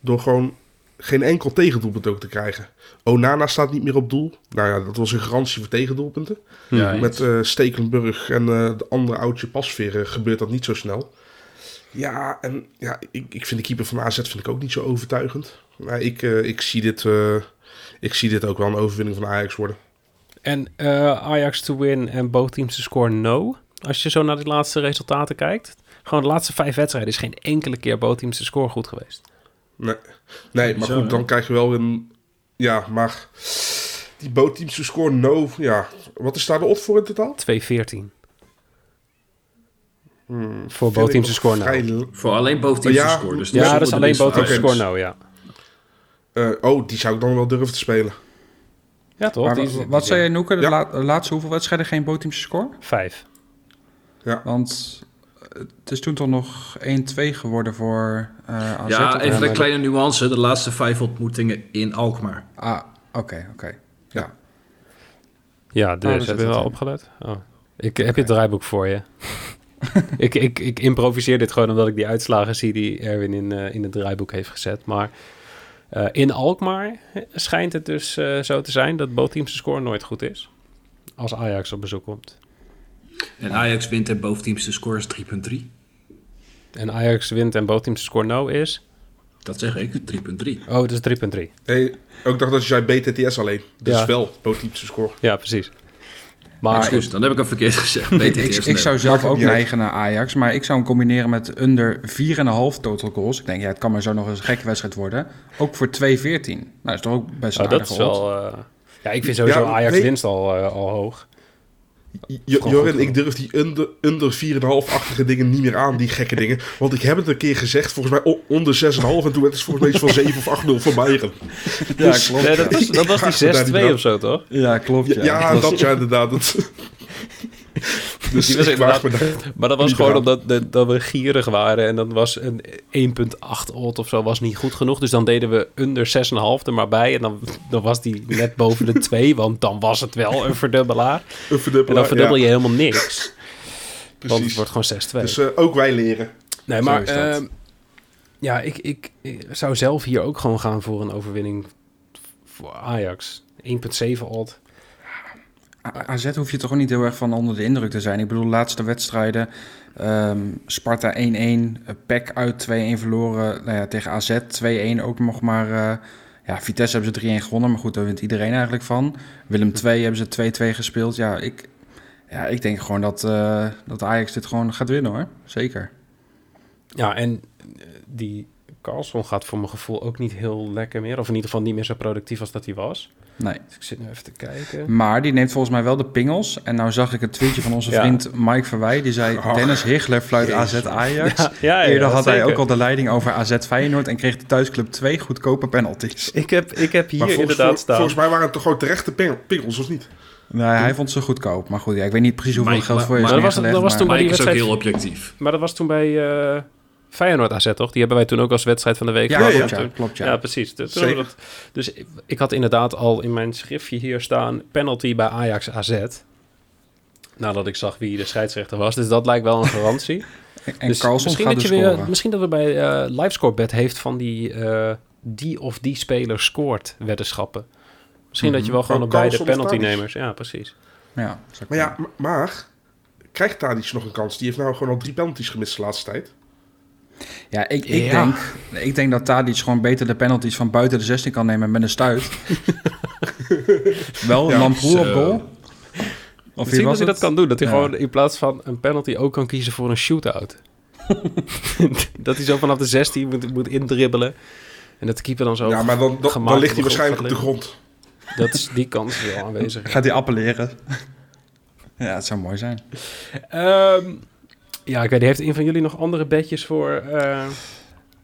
Speaker 4: Door gewoon geen enkel tegendoelpunt ook te krijgen. Onana staat niet meer op doel. Nou ja, dat was een garantie voor tegendoelpunten.
Speaker 2: Ja,
Speaker 4: Met eh, Stekelenburg en eh, de andere oudje Pasveer eh, gebeurt dat niet zo snel. Ja, en ja, ik, ik vind de keeper van AZ vind ik ook niet zo overtuigend. Maar ik, ik, zie dit, ik zie dit ook wel een overwinning van Ajax worden.
Speaker 1: En eh, Ajax to win en both teams to score no. Als je zo naar de laatste resultaten kijkt. Gewoon de laatste vijf wedstrijden is geen enkele keer both teams to score goed geweest.
Speaker 4: Nee, nee maar
Speaker 2: Zo,
Speaker 4: goed,
Speaker 2: hè?
Speaker 4: dan krijg je wel een... Ja, maar die bootteams te scoren, no. Ja, wat is daar de odd voor in totaal?
Speaker 1: 2-14
Speaker 4: Hmm,
Speaker 1: voor both teams to score no.
Speaker 4: vrij
Speaker 2: Voor alleen boven teams
Speaker 4: Ja,
Speaker 2: te scoren. Dus
Speaker 1: Ja, dat is
Speaker 2: de
Speaker 1: alleen both teams to score no, ja.
Speaker 4: Eh, oh, die zou ik dan wel durven te spelen.
Speaker 1: Ja, toch?
Speaker 3: Maar
Speaker 1: Die
Speaker 3: wat zei je, Noeke? De
Speaker 4: Ja.
Speaker 3: la- laatste hoeveel wedstrijden geen bootteams score?
Speaker 1: Vijf.
Speaker 3: Want het is toen toch nog 1-2 geworden voor eh AZ.
Speaker 2: Ja, even een
Speaker 3: Eh,
Speaker 2: kleine nuance. De laatste vijf ontmoetingen in Alkmaar.
Speaker 3: Ah, oké, oké. Ja.
Speaker 1: Ja, dus
Speaker 3: dus
Speaker 1: heb je wel
Speaker 3: in.
Speaker 1: opgelet? Oh. Ik heb je het draaiboek voor je. *laughs* ik, ik, ik improviseer dit gewoon omdat ik die uitslagen zie die Erwin in, eh, in het draaiboek heeft gezet. Maar eh, in Alkmaar schijnt het dus eh, zo te zijn dat both teams de score nooit goed is. Als Ajax op bezoek komt.
Speaker 2: En Ajax wint en boven teams de score is 3.3.
Speaker 1: En Ajax wint en both teams de score no is
Speaker 2: Dat zeg ik, 3.3.
Speaker 1: Oh, dat is 3.3.
Speaker 4: Hey, ook dacht dat je zei BTTS alleen. Dat
Speaker 1: Ja.
Speaker 4: is wel positieve score.
Speaker 1: Ja, precies. Maar
Speaker 2: dan heb ik hem verkeerd gezegd.
Speaker 3: Ik, zou zelf ook neigen naar Ajax, maar ik zou hem combineren met under 4,5 total goals. Ik denk, ja, het kan maar zo nog eens een gekke wedstrijd worden. Ook voor 2,14. Nou, dat is toch ook best een
Speaker 1: dat is wel... eh, ja, ik vind sowieso
Speaker 4: Ja,
Speaker 1: Ajax winst al, eh, al hoog.
Speaker 4: Jorin, ik durf die under, onder 4,5-achtige dingen niet meer aan, die gekke dingen. Want ik heb het een keer gezegd, volgens mij onder 6,5. En toen werd het volgens mij iets van 7 of 8-0 voor Bayern.
Speaker 3: Ja,
Speaker 4: Dus-
Speaker 3: klopt.
Speaker 1: Nee, dat was, dat was
Speaker 4: Ga
Speaker 1: die
Speaker 4: daar niet
Speaker 1: 6-2
Speaker 4: aan.
Speaker 1: of zo, toch?
Speaker 3: Ja, klopt.
Speaker 4: Ja,
Speaker 3: Ja,
Speaker 4: ja
Speaker 3: Dat was-
Speaker 4: ja, inderdaad. Dat... *laughs* Dus
Speaker 1: Die was
Speaker 4: daar.
Speaker 1: Maar dat was gewoon omdat de- dat we gierig waren. En dan was een 1.8 odd of zo was niet goed genoeg. Dus dan deden we under 6,5 er maar bij. En dan, dan was die net *laughs* boven de 2. Want dan was het wel een verdubbelaar.
Speaker 4: Een
Speaker 1: En
Speaker 4: verdubbelaar,
Speaker 1: dan verdubbel je
Speaker 4: ja,
Speaker 1: helemaal niks. Want het
Speaker 4: precies.
Speaker 1: wordt gewoon 6-2.
Speaker 4: Dus eh, ook wij leren.
Speaker 1: nee, maar ehm, ja, ik, ik, ik zou zelf hier ook gewoon gaan voor een overwinning voor Ajax. 1.7 odd.
Speaker 3: AZ hoef je toch ook niet heel erg van onder de indruk te zijn. Ik bedoel, laatste wedstrijden. ehm, Sparta 1-1, eh, PEC uit 2-1 verloren. Nou ja, tegen AZ 2-1 ook nog maar... eh, ja, Vitesse hebben ze 3-1 gewonnen, maar goed, daar wint iedereen eigenlijk van. Willem 2 hebben ze 2-2 gespeeld. Ja, ik, ja, ik denk gewoon dat, eh, dat Ajax dit gewoon gaat winnen hoor. Zeker.
Speaker 1: Ja, en die Carlson gaat voor mijn gevoel ook niet heel lekker meer. Of in ieder geval niet meer zo productief als dat hij was.
Speaker 3: Nee.
Speaker 1: Dus ik zit nu even te kijken.
Speaker 3: Maar die neemt volgens mij wel de pingels. En nou zag ik een tweetje van onze
Speaker 1: Ja.
Speaker 3: vriend Mike Verwij. Die zei,
Speaker 4: Ach,
Speaker 3: Dennis Higler fluit
Speaker 4: Jezus.
Speaker 3: AZ Ajax.
Speaker 1: Ja, ja,
Speaker 3: Eerder had hij
Speaker 1: zeker.
Speaker 3: ook al de leiding over AZ Feyenoord... en kreeg de thuisclub twee goedkope penalties.
Speaker 1: Ik heb, ik heb hier
Speaker 4: Maar volgens,
Speaker 1: inderdaad
Speaker 4: vol-
Speaker 1: staan.
Speaker 4: volgens mij waren het toch gewoon terechte ping- pingels, of niet?
Speaker 3: Nee, hij vond ze goedkoop. Maar goed, ja, ik weet niet precies hoeveel
Speaker 2: Maar-
Speaker 3: geld
Speaker 2: maar-
Speaker 3: voor je is
Speaker 1: maar dat was-
Speaker 3: neergelegd.
Speaker 1: dat was
Speaker 3: maar-
Speaker 1: toen bij die
Speaker 2: is ook
Speaker 1: wedstrijd-
Speaker 2: heel objectief.
Speaker 1: Maar dat was toen bij eh Feyenoord AZ, toch? Die hebben wij toen ook als wedstrijd van de week
Speaker 3: Ja,
Speaker 1: gehad. Toen-
Speaker 3: ja, klopt, ja.
Speaker 1: Ja, precies. Dat- dus ik, ik had inderdaad al in mijn schriftje hier staan... penalty bij Ajax AZ. Nadat ik zag wie de scheidsrechter was. Dus dat lijkt wel een garantie. *laughs*
Speaker 3: En
Speaker 1: dus
Speaker 3: Carlson
Speaker 1: misschien
Speaker 3: gaat
Speaker 1: dat
Speaker 3: dus
Speaker 1: je weer,
Speaker 3: scoren.
Speaker 1: Misschien dat we bij eh livescorebet heeft van die... eh, die of die speler scoort weddenschappen. Misschien dat je wel gewoon
Speaker 4: Oh,
Speaker 1: op beide penaltynemers... Ja, precies.
Speaker 3: Ja,
Speaker 4: Maar ja, maar krijgt Tadic nog een kans? Die heeft nou gewoon al drie penalties gemist de laatste tijd.
Speaker 3: Ja, ik, ik,
Speaker 1: Ja.
Speaker 3: Denk, ik denk dat Tadic gewoon beter de penalties van buiten de 16 kan nemen met een stuit. *laughs* wel,
Speaker 4: Ja,
Speaker 3: Lamproe op goal. Of
Speaker 1: Misschien dat hij dat kan doen. Dat hij
Speaker 3: Ja.
Speaker 1: gewoon in plaats van een penalty ook kan kiezen voor een shootout. *laughs* dat hij zo vanaf de 16 moet, moet indribbelen. En dat de keeper dan zo...
Speaker 4: ja, maar dan, dan, ligt hij waarschijnlijk op de grond.
Speaker 1: Dat is, die kans is wel aanwezig. *laughs*
Speaker 3: Gaat hij appelleren? ja, het zou mooi zijn.
Speaker 1: Ehm, ja, ik weet niet. Heeft een van jullie nog andere bedjes voor... eh,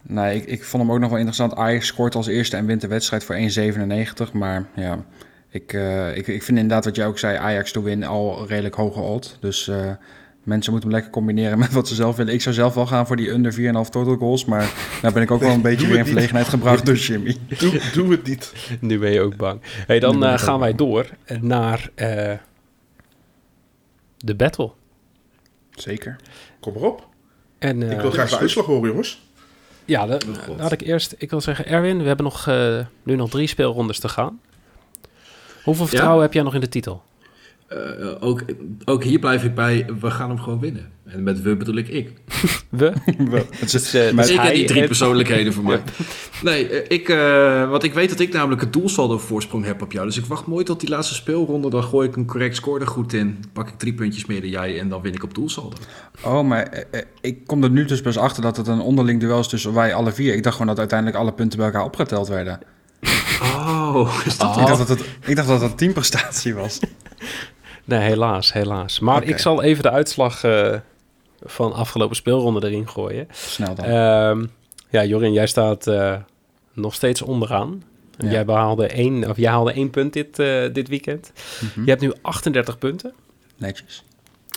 Speaker 3: Nee, ik, ik vond hem ook nog wel interessant. Ajax scoort als eerste en wint de wedstrijd voor 1,97. Maar ja, ik, eh, ik, ik vind inderdaad wat jij ook zei, Ajax to win al redelijk hoge odd. Dus eh, mensen moeten hem lekker combineren *laughs* met wat ze zelf willen. Ik zou zelf wel gaan voor die under 4,5 total goals. Maar daar ben ik ook wel een beetje weer in verlegenheid gebracht door Jimmy.
Speaker 4: Doe, doe het niet.
Speaker 1: nu ben je ook bang. Hey, dan gaan wij door naar eh, de battle.
Speaker 3: Zeker.
Speaker 4: Kom erop.
Speaker 1: En, eh,
Speaker 4: Ik wil graag de uitslag horen, jongens.
Speaker 1: Ja, de,
Speaker 2: Oh,
Speaker 1: laat ik eerst... Ik wil zeggen, Erwin, we hebben nog, eh, nu nog drie speelrondes te gaan. Hoeveel vertrouwen heb jij nog in de titel?
Speaker 2: Eh, ook, ook hier blijf ik bij, we gaan hem gewoon winnen. En met we bedoel ik ik. *laughs*
Speaker 1: We? *laughs*
Speaker 3: Het is,
Speaker 1: eh, Dus
Speaker 2: ik die drie persoonlijkheden voor *laughs* mij. Nee, eh, ik, eh, want ik weet dat ik namelijk een doelsaldo voorsprong heb op jou. Dus ik wacht mooi tot die laatste speelronde. Dan gooi ik een correct score er goed in. Pak ik drie puntjes meer dan jij en dan win ik op doelsaldo.
Speaker 3: Oh, maar eh, eh, ik kom er nu dus pas achter dat het een onderling duel is tussen wij alle vier. Ik dacht gewoon dat uiteindelijk alle punten bij elkaar opgeteld werden.
Speaker 2: Oh, is dat
Speaker 3: Ik, dacht dat het, ik dacht dat het een teamprestatie was.
Speaker 1: Nee, helaas, helaas. Maar ik zal even de uitslag eh, van afgelopen speelronde erin gooien.
Speaker 3: Snel dan.
Speaker 1: Ehm, ja, Jorin, jij staat eh, nog steeds onderaan.
Speaker 3: Ja.
Speaker 1: Jij, behaalde één, of jij haalde één punt dit, eh, dit weekend.
Speaker 3: Mhm.
Speaker 1: Je hebt nu 38 punten.
Speaker 3: Netjes.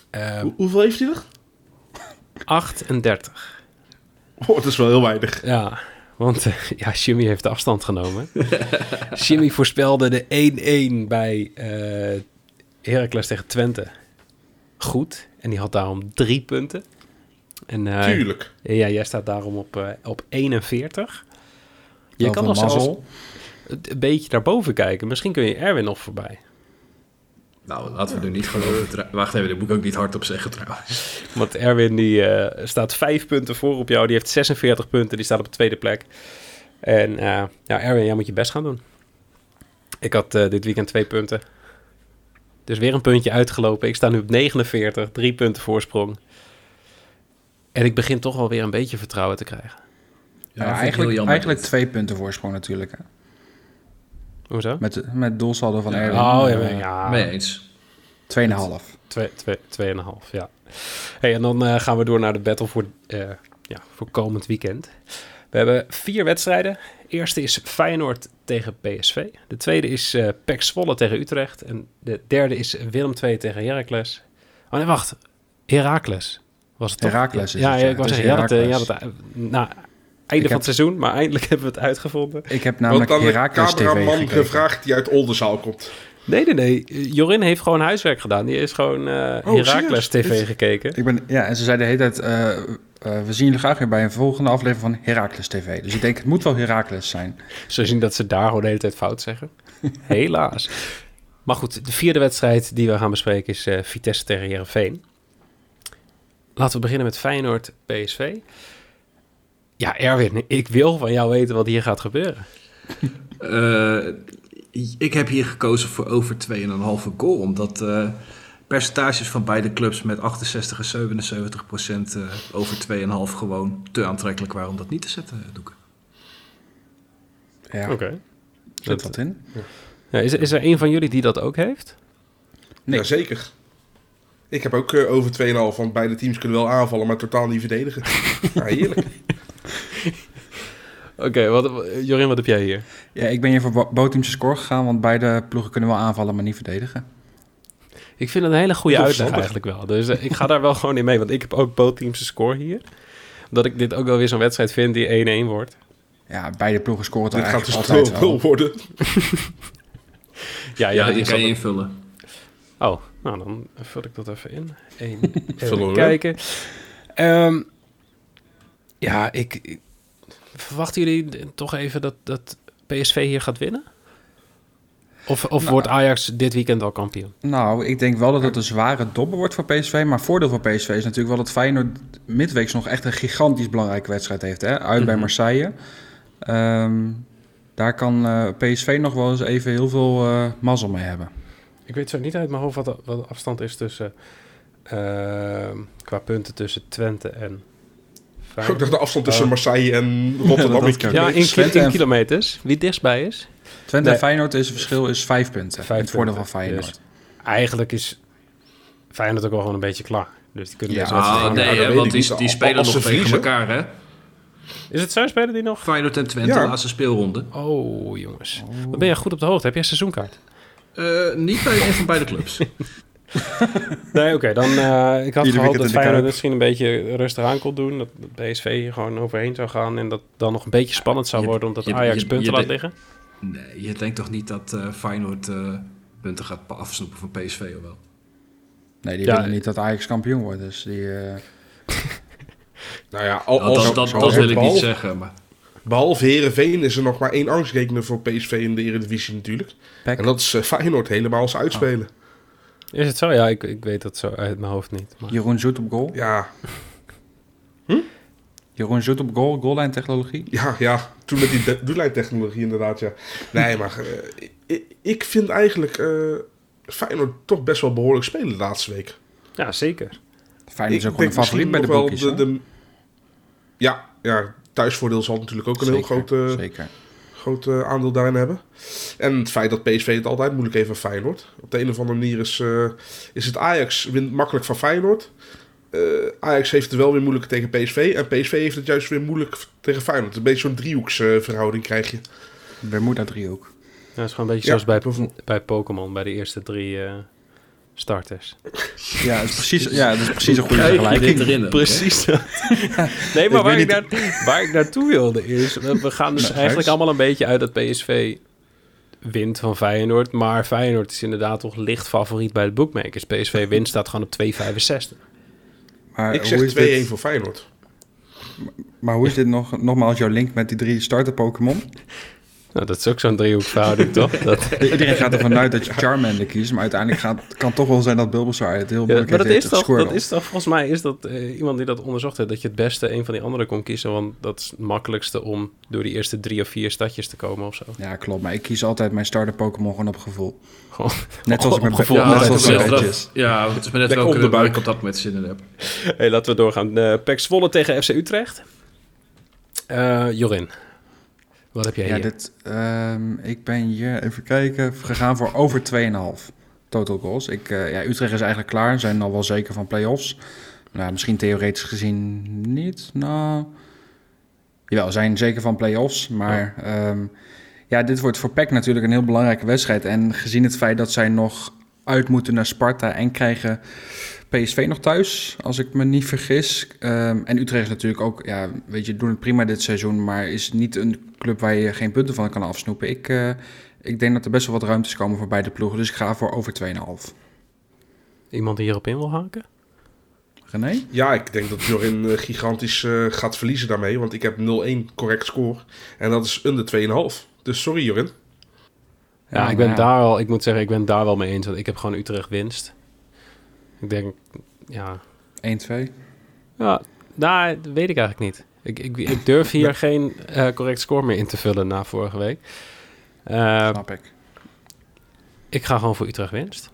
Speaker 1: Ehm,
Speaker 4: Hoe- hoeveel heeft hij er? *laughs*
Speaker 1: 38.
Speaker 4: Oh, dat is wel heel weinig.
Speaker 1: Ja, want *laughs* ja, Jimmy heeft de afstand genomen. *laughs* Jimmy voorspelde de 1-1 bij eh Heracles tegen Twente. Goed. En die had daarom drie punten. En eh,
Speaker 4: Tuurlijk.
Speaker 1: ja, jij staat daarom op, eh, op 41. Je kan nog zelfs een beetje daarboven kijken. Misschien kun je Erwin nog voorbij.
Speaker 2: Nou, laten we nu niet geloven. Wacht even, dit moet ik ook niet hardop zeggen trouwens.
Speaker 1: Want Erwin die, eh, staat vijf punten voor op jou. Die heeft 46 punten. Die staat op de tweede plek. En eh, ja, Erwin, jij moet je best gaan doen. Ik had eh, dit weekend twee punten. Dus weer een puntje uitgelopen. Ik sta nu op 49, drie punten voorsprong. En ik begin toch wel weer een beetje vertrouwen te krijgen.
Speaker 3: Ja, eigenlijk, eigenlijk twee punten voorsprong natuurlijk. Hè.
Speaker 1: Hoezo?
Speaker 3: Met, met doelsaldo van
Speaker 2: Ja.
Speaker 3: Erwin.
Speaker 1: Oh, ja,
Speaker 3: eh,
Speaker 1: ja.
Speaker 2: Mee eens.
Speaker 3: 2,5.
Speaker 1: Twee, twee, tweeënhalf, ja. Hey, en dan eh, gaan we door naar de battle voor, eh, ja, voor komend weekend. We hebben vier wedstrijden. De eerste is Feyenoord tegen PSV. De tweede is eh PEC Zwolle tegen Utrecht. En de derde is Willem II tegen Heracles. Oh nee, wacht. Heracles was het toch?
Speaker 3: Heracles is
Speaker 1: ja,
Speaker 3: het,
Speaker 1: ja,
Speaker 3: ja.
Speaker 1: ik was zeggen, ja, dat, eh, ja, dat, nou, einde van
Speaker 3: heb-
Speaker 1: het seizoen, maar eindelijk *laughs* hebben we het uitgevonden.
Speaker 3: Ik heb
Speaker 4: Want
Speaker 3: namelijk
Speaker 4: dan de
Speaker 3: Heracles TV
Speaker 4: cameraman
Speaker 3: gekeken.
Speaker 4: gevraagd die uit Oldenzaal komt.
Speaker 1: Nee, nee, nee. Jorin heeft gewoon huiswerk gedaan. Die is gewoon eh Heracles
Speaker 4: serieus?
Speaker 1: TV gekeken.
Speaker 3: Ik ben, ja, en ze zei de hele tijd... eh, eh, we zien jullie graag weer bij een volgende aflevering van Heracles TV. Dus ik denk, het moet wel Heracles zijn.
Speaker 1: Zo zien dat ze daar gewoon de hele tijd fout zeggen. Helaas. Maar goed, de vierde wedstrijd die we gaan bespreken is eh, Vitesse tegen Herenveen. Laten we beginnen met Feyenoord PSV. Ja, Erwin, ik wil van jou weten wat hier gaat gebeuren.
Speaker 2: Eh, ik heb hier gekozen voor over 2,5 goal. Omdat eh, percentages van beide clubs met 68 en 77 procent eh, over 2,5 gewoon te aantrekkelijk waren om dat niet te zetten, Doeken.
Speaker 3: Ja,
Speaker 1: Oké.
Speaker 3: zit wat in.
Speaker 1: Ja, is, is er een van jullie die dat ook heeft?
Speaker 3: Nee.
Speaker 4: Jazeker. Ik heb ook eh, over 2,5, want beide teams kunnen wel aanvallen, maar totaal niet verdedigen. *laughs* ja, heerlijk.
Speaker 1: Oké, wat, Jorin, wat heb jij hier?
Speaker 3: Ja, ik ben hier voor Bo- Boteamse score gegaan, want beide ploegen kunnen wel aanvallen, maar niet verdedigen.
Speaker 1: Ik vind het een hele goede uitleg eigenlijk wel. *laughs* Dus eh, ik ga daar wel gewoon in mee, want ik heb ook both teams score hier. Omdat ik dit ook wel weer zo'n wedstrijd vind die 1-1 wordt.
Speaker 3: Ja, beide ploegen scoren
Speaker 4: Dit gaat dus
Speaker 3: altijd
Speaker 4: 0
Speaker 3: wel.
Speaker 4: worden. *laughs*
Speaker 1: Ja,
Speaker 2: Ja,
Speaker 1: dat
Speaker 2: die kan je invullen.
Speaker 1: Oh, nou dan vul ik dat even in. Eén,
Speaker 4: Vullen *laughs*
Speaker 1: even kijken. Ehm, ja, ik, ik- Verwachten jullie toch even dat, dat PSV hier gaat winnen? Of, of
Speaker 3: Nou.
Speaker 1: wordt Ajax dit weekend al kampioen?
Speaker 3: Nou, ik denk wel dat het een zware dobber wordt voor PSV. Maar voordeel voor PSV is natuurlijk wel dat Feyenoord midweeks nog echt een gigantisch belangrijke wedstrijd heeft. Hè? Uit bij
Speaker 1: Mhm.
Speaker 3: Marseille. Ehm, daar kan eh, PSV nog wel eens even heel veel eh, mazzel mee hebben.
Speaker 1: Ik weet zo niet uit mijn hoofd wat de, wat de afstand is tussen... ehm, qua punten tussen Twente en
Speaker 4: de afstand tussen
Speaker 1: Oh.
Speaker 4: Marseille en *laughs* Rotterdam.
Speaker 1: Ja, in, in
Speaker 3: en-
Speaker 1: kilometers. Wie dichtstbij is?
Speaker 3: Twente
Speaker 1: Nee.
Speaker 3: en Feyenoord is het verschil is vijf punten.
Speaker 1: Vijf
Speaker 3: in het voordeel
Speaker 1: punten,
Speaker 3: van Feyenoord.
Speaker 1: dus. Eigenlijk is Feyenoord ook wel gewoon een beetje klaar. Dus die kunnen
Speaker 3: Ja,
Speaker 1: best wel
Speaker 2: Ah, nee, hè, want die, die spelen nog tegen elkaar, hè?
Speaker 1: Is het zo? Spelen die nog?
Speaker 2: Feyenoord en Twente,
Speaker 4: Ja.
Speaker 2: laatste speelronde.
Speaker 1: Oh, jongens. Wat ben je goed op de hoogte? Heb jij seizoenkaart?
Speaker 2: Eh, niet bij een van beide clubs. *laughs* *laughs*
Speaker 1: Nee, oké. dan eh, ik had
Speaker 3: Ieder
Speaker 1: gehoopt dat Feyenoord misschien een beetje rustig aan kon doen. Dat dat PSV hier gewoon overheen zou gaan. En dat dan nog een beetje spannend zou
Speaker 2: Je-
Speaker 1: worden omdat
Speaker 2: je-
Speaker 1: Ajax
Speaker 2: je-
Speaker 1: punten
Speaker 2: je
Speaker 1: laat
Speaker 2: de-
Speaker 1: liggen.
Speaker 2: Nee, je denkt toch niet dat eh, Feyenoord eh, punten gaat afsnoepen van PSV, of wel?
Speaker 3: Nee, die
Speaker 1: Ja,
Speaker 3: willen niet dat Ajax kampioen wordt. Dus die, eh, *laughs*
Speaker 4: Nou ja, al,
Speaker 2: Nou,
Speaker 4: als,
Speaker 2: dat dat,
Speaker 3: zo-
Speaker 2: dat wil ik niet zeggen, maar...
Speaker 4: Behalve Herenveen is er nog maar één angstrekener voor PSV in de Eredivisie natuurlijk. En dat is eh, Feyenoord helemaal als uitspelen.
Speaker 1: Is het zo? Ja, ik, ik weet dat zo uit mijn hoofd niet. Maar...
Speaker 3: Jeroen Zoet op goal.
Speaker 4: Ja, *laughs*
Speaker 3: Jeroen Zoet op goal, goallijn technologie.
Speaker 4: ja, ja. Toen met die de- doellijntechnologie inderdaad, ja. Nee, maar eh, ik, ik vind eigenlijk eh, Feyenoord toch best wel behoorlijk spelen de laatste week.
Speaker 1: Ja, zeker.
Speaker 3: Feyenoord is ook gewoon een favoriet bij de boekjes.
Speaker 4: de, de- Ja, ja, thuisvoordeel zal natuurlijk ook een heel groot, eh,
Speaker 3: Zeker.
Speaker 4: groot aandeel daarin hebben. En het feit dat PSV het altijd moeilijk heeft van Feyenoord. Op de een of andere manier is, eh, is het Ajax wint makkelijk van Feyenoord. Eh, Ajax heeft het wel weer moeilijk tegen PSV. En PSV heeft het juist weer moeilijk tegen Feyenoord. Een beetje zo'n driehoeksverhouding krijg je.
Speaker 3: Bermuda driehoek.
Speaker 1: Ja, dat is gewoon een beetje
Speaker 4: Ja,
Speaker 1: zoals bij, bij Pokémon, bij de eerste drie eh, starters. *laughs*
Speaker 3: Ja, dat is precies, ja, dat is precies een goede vergelijking.
Speaker 2: erin?
Speaker 1: Precies. dat. *laughs* nee, maar waar ik, naar, waar ik naartoe wilde is... We we gaan dus *laughs*
Speaker 3: Nou,
Speaker 1: eigenlijk allemaal een beetje uit dat PSV wint van Feyenoord. Maar Feyenoord is inderdaad toch licht favoriet bij de bookmakers. PSV wint staat gewoon op 2,65.
Speaker 3: Maar
Speaker 4: Ik zeg 2-1
Speaker 3: is dit-
Speaker 4: voor Feyenoord.
Speaker 3: Maar hoe is dit nog, nogmaals jouw link met die drie starter Pokémon?
Speaker 1: Nou, dat is ook zo'n driehoekverhouding, toch? *laughs* Dat,
Speaker 3: Iedereen gaat ervan uit dat je Charmander kiest, maar uiteindelijk gaat, kan toch wel zijn dat Bulbasaur het heel
Speaker 1: ja,
Speaker 3: moeilijk
Speaker 1: maar dat
Speaker 3: heeft
Speaker 1: is, toch, dat is toch, volgens mij is dat eh, iemand die dat onderzocht heeft, dat je het beste een van die anderen kon kiezen, want dat is het makkelijkste om door die eerste drie of vier stadjes te komen of zo.
Speaker 3: Ja, klopt. Maar ik kies altijd mijn starter Pokémon gewoon op gevoel.
Speaker 1: Gewoon
Speaker 3: Net zoals ik met
Speaker 1: gevoel.
Speaker 3: net
Speaker 1: Ja, dat
Speaker 3: met
Speaker 1: wel-
Speaker 3: Patches.
Speaker 2: Ja, het is maar net
Speaker 4: Lekker
Speaker 2: welke
Speaker 4: op de buik.
Speaker 2: waar ik op dat moment zin in heb.
Speaker 1: Hey, laten we doorgaan. Uh, Pek Zwolle tegen FC Utrecht. Eh, Jorin, wat heb jij
Speaker 3: Ja,
Speaker 1: hier?
Speaker 3: dit, ehm, ik ben hier, even kijken, gegaan voor over 2,5 total goals. Ik, eh, ja, Utrecht is eigenlijk klaar, zijn al wel zeker van play-offs. Nou, misschien theoretisch gezien niet. Nou, jawel, zijn zeker van play-offs. Maar ja. ja, dit wordt voor PEC natuurlijk een heel belangrijke wedstrijd. En gezien het feit dat zij nog uit moeten naar Sparta en krijgen PSV nog thuis, als ik me niet vergis. Um, en Utrecht is natuurlijk ook, ja, weet je, doen het prima dit seizoen, maar is niet een club waar je geen punten van kan afsnoepen. Ik, uh, ik denk dat er best wel wat ruimtes komen voor beide ploegen, dus ik ga voor over 2,5.
Speaker 1: Iemand die hierop in wil haken?
Speaker 3: René?
Speaker 4: Ja, ik denk dat Jorin uh, gigantisch uh, gaat verliezen daarmee, want ik heb 0-1 correct score en dat is onder 2,5. Dus sorry Jorin.
Speaker 1: Ja, ja ik ben ja. daar wel, ik moet zeggen, ik ben daar wel mee eens, want ik heb gewoon Utrecht winst. Ik denk, ja.
Speaker 3: 1-2?
Speaker 1: Ja, nou, dat weet ik eigenlijk niet. Ik, ik, ik durf hier geen uh, correct score meer in te vullen na vorige week.
Speaker 3: Uh, Snap ik.
Speaker 1: Ik ga gewoon voor Utrecht winst.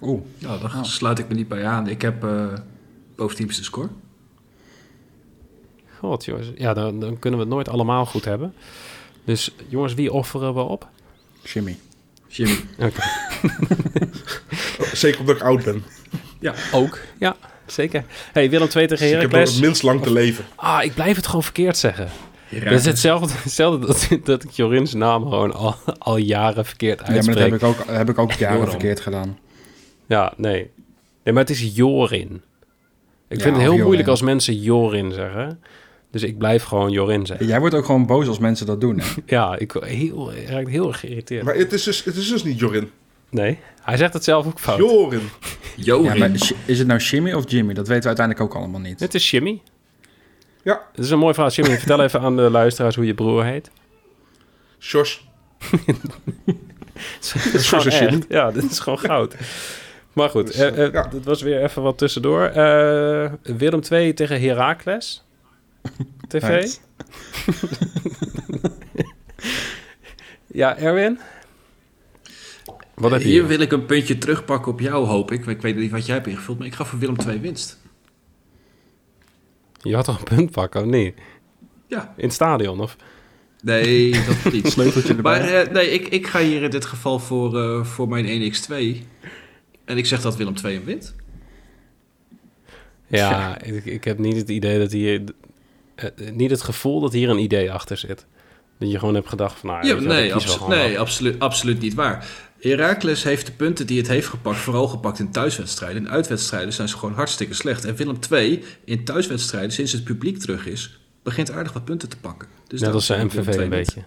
Speaker 3: Oeh.
Speaker 2: Ja, daar oh. sluit ik me niet bij aan. Ik heb uh, boventeamste score.
Speaker 1: God, jongens. Ja, dan, dan kunnen we het nooit allemaal goed hebben. Dus jongens, wie offeren we op?
Speaker 3: Jimmy.
Speaker 2: Jimmy.
Speaker 1: Oké. *laughs* Okay.
Speaker 4: Zeker omdat ik oud ben.
Speaker 1: Ja, ook. Ja, zeker. Hey, Willem 2 tegen Heracles.
Speaker 4: Ik heb nog het minst lang te leven.
Speaker 1: Ah, ik blijf het gewoon verkeerd zeggen. Dat is hetzelfde, *laughs* hetzelfde dat, dat ik Jorin's naam gewoon al, al jaren verkeerd uitspreek.
Speaker 3: Ja, maar dat heb ik ook, heb ik ook jaren verkeerd gedaan.
Speaker 1: Ja, nee. Nee, maar het is Jorin. Ik ja, vind het heel Jorin. moeilijk als mensen Jorin zeggen. Dus ik blijf gewoon Jorin zeggen.
Speaker 3: Jij wordt ook gewoon boos als mensen dat doen, hè? *laughs*
Speaker 1: ja, ik heel, raak heel erg geïrriteerd.
Speaker 4: Maar het is, dus, het is dus niet Jorin.
Speaker 1: Nee, hij zegt het zelf ook fout.
Speaker 4: Jorin.
Speaker 2: Jorin.
Speaker 3: Ja, maar is het nou Jimmy of Jimmy? Dat weten we uiteindelijk ook allemaal niet.
Speaker 1: Het is Jimmy.
Speaker 4: Ja.
Speaker 1: Het is een mooi verhaal. Jimmy, vertel even aan de luisteraars hoe je broer heet.
Speaker 4: Sjors. *laughs*
Speaker 1: dat is gewoon echt. Ja, dit is gewoon goud. Maar goed, dus, uh, uh, ja. dat was weer even wat tussendoor. Uh, Willem 2 tegen Heracles. TV. *laughs* ja, Erwin?
Speaker 2: Wat heb je hier? wil ik een puntje terugpakken op jou, hoop ik. Ik weet niet wat jij hebt ingevuld, maar ik ga voor Willem 2 winst.
Speaker 1: Je had al een punt pakken, of niet?
Speaker 2: Ja.
Speaker 1: In het stadion, of?
Speaker 2: Nee, dat niet. *laughs*
Speaker 3: Sleuteltje erbij.
Speaker 2: Maar uh, nee, ik, ik ga hier in dit geval voor, uh, voor mijn 1x2. En ik zeg dat Willem 2 hem wint.
Speaker 1: Ja, ja. Ik, ik, heb niet het idee dat hier... Uh, niet het gevoel dat hier een idee achter zit. Dat je gewoon hebt gedacht van... Nou,
Speaker 2: ja, nee, abso nee absoluut, absoluut niet waar. Heracles heeft de punten die het heeft gepakt... vooral gepakt in thuiswedstrijden. In uitwedstrijden zijn ze gewoon hartstikke slecht. En Willem 2 in thuiswedstrijden, sinds het publiek terug is... begint aardig wat punten te pakken.
Speaker 1: Dus Net als zijn MVV een beetje.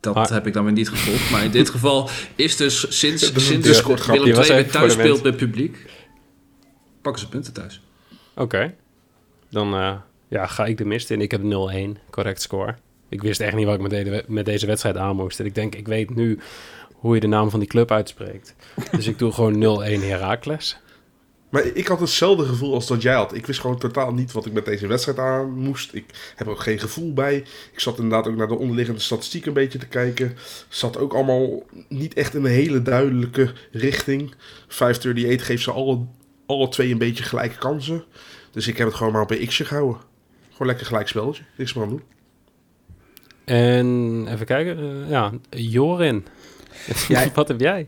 Speaker 2: Dat maar, heb ik dan weer niet gevolgd. Maar in dit *laughs* geval is dus sinds, sinds Willem 2 weer thuis speelt met publiek... pakken ze punten thuis.
Speaker 1: Oké. Okay. Dan uh, ja, ga ik de mist in. Ik heb 0-1, correct score. Ik wist echt niet wat ik met, met deze wedstrijd aan moest. En ik denk, ik weet nu hoe je de naam van die club uitspreekt. dus ik doe gewoon 0-1 Heracles.
Speaker 4: Maar ik had hetzelfde gevoel als dat jij had. Ik wist gewoon totaal niet wat ik met deze wedstrijd aan moest. Ik heb er ook geen gevoel bij. Ik zat inderdaad ook naar de onderliggende statistiek een beetje te kijken. Zat ook allemaal niet echt in een hele duidelijke richting. 538 geeft ze alle, alle twee een beetje gelijke kansen. Dus ik heb het gewoon maar op een x'je gehouden. Gewoon lekker gelijk spelletje. Niks meer aan doen.
Speaker 1: En even kijken. Uh, ja, Jorin. *laughs* Ja, wat heb jij?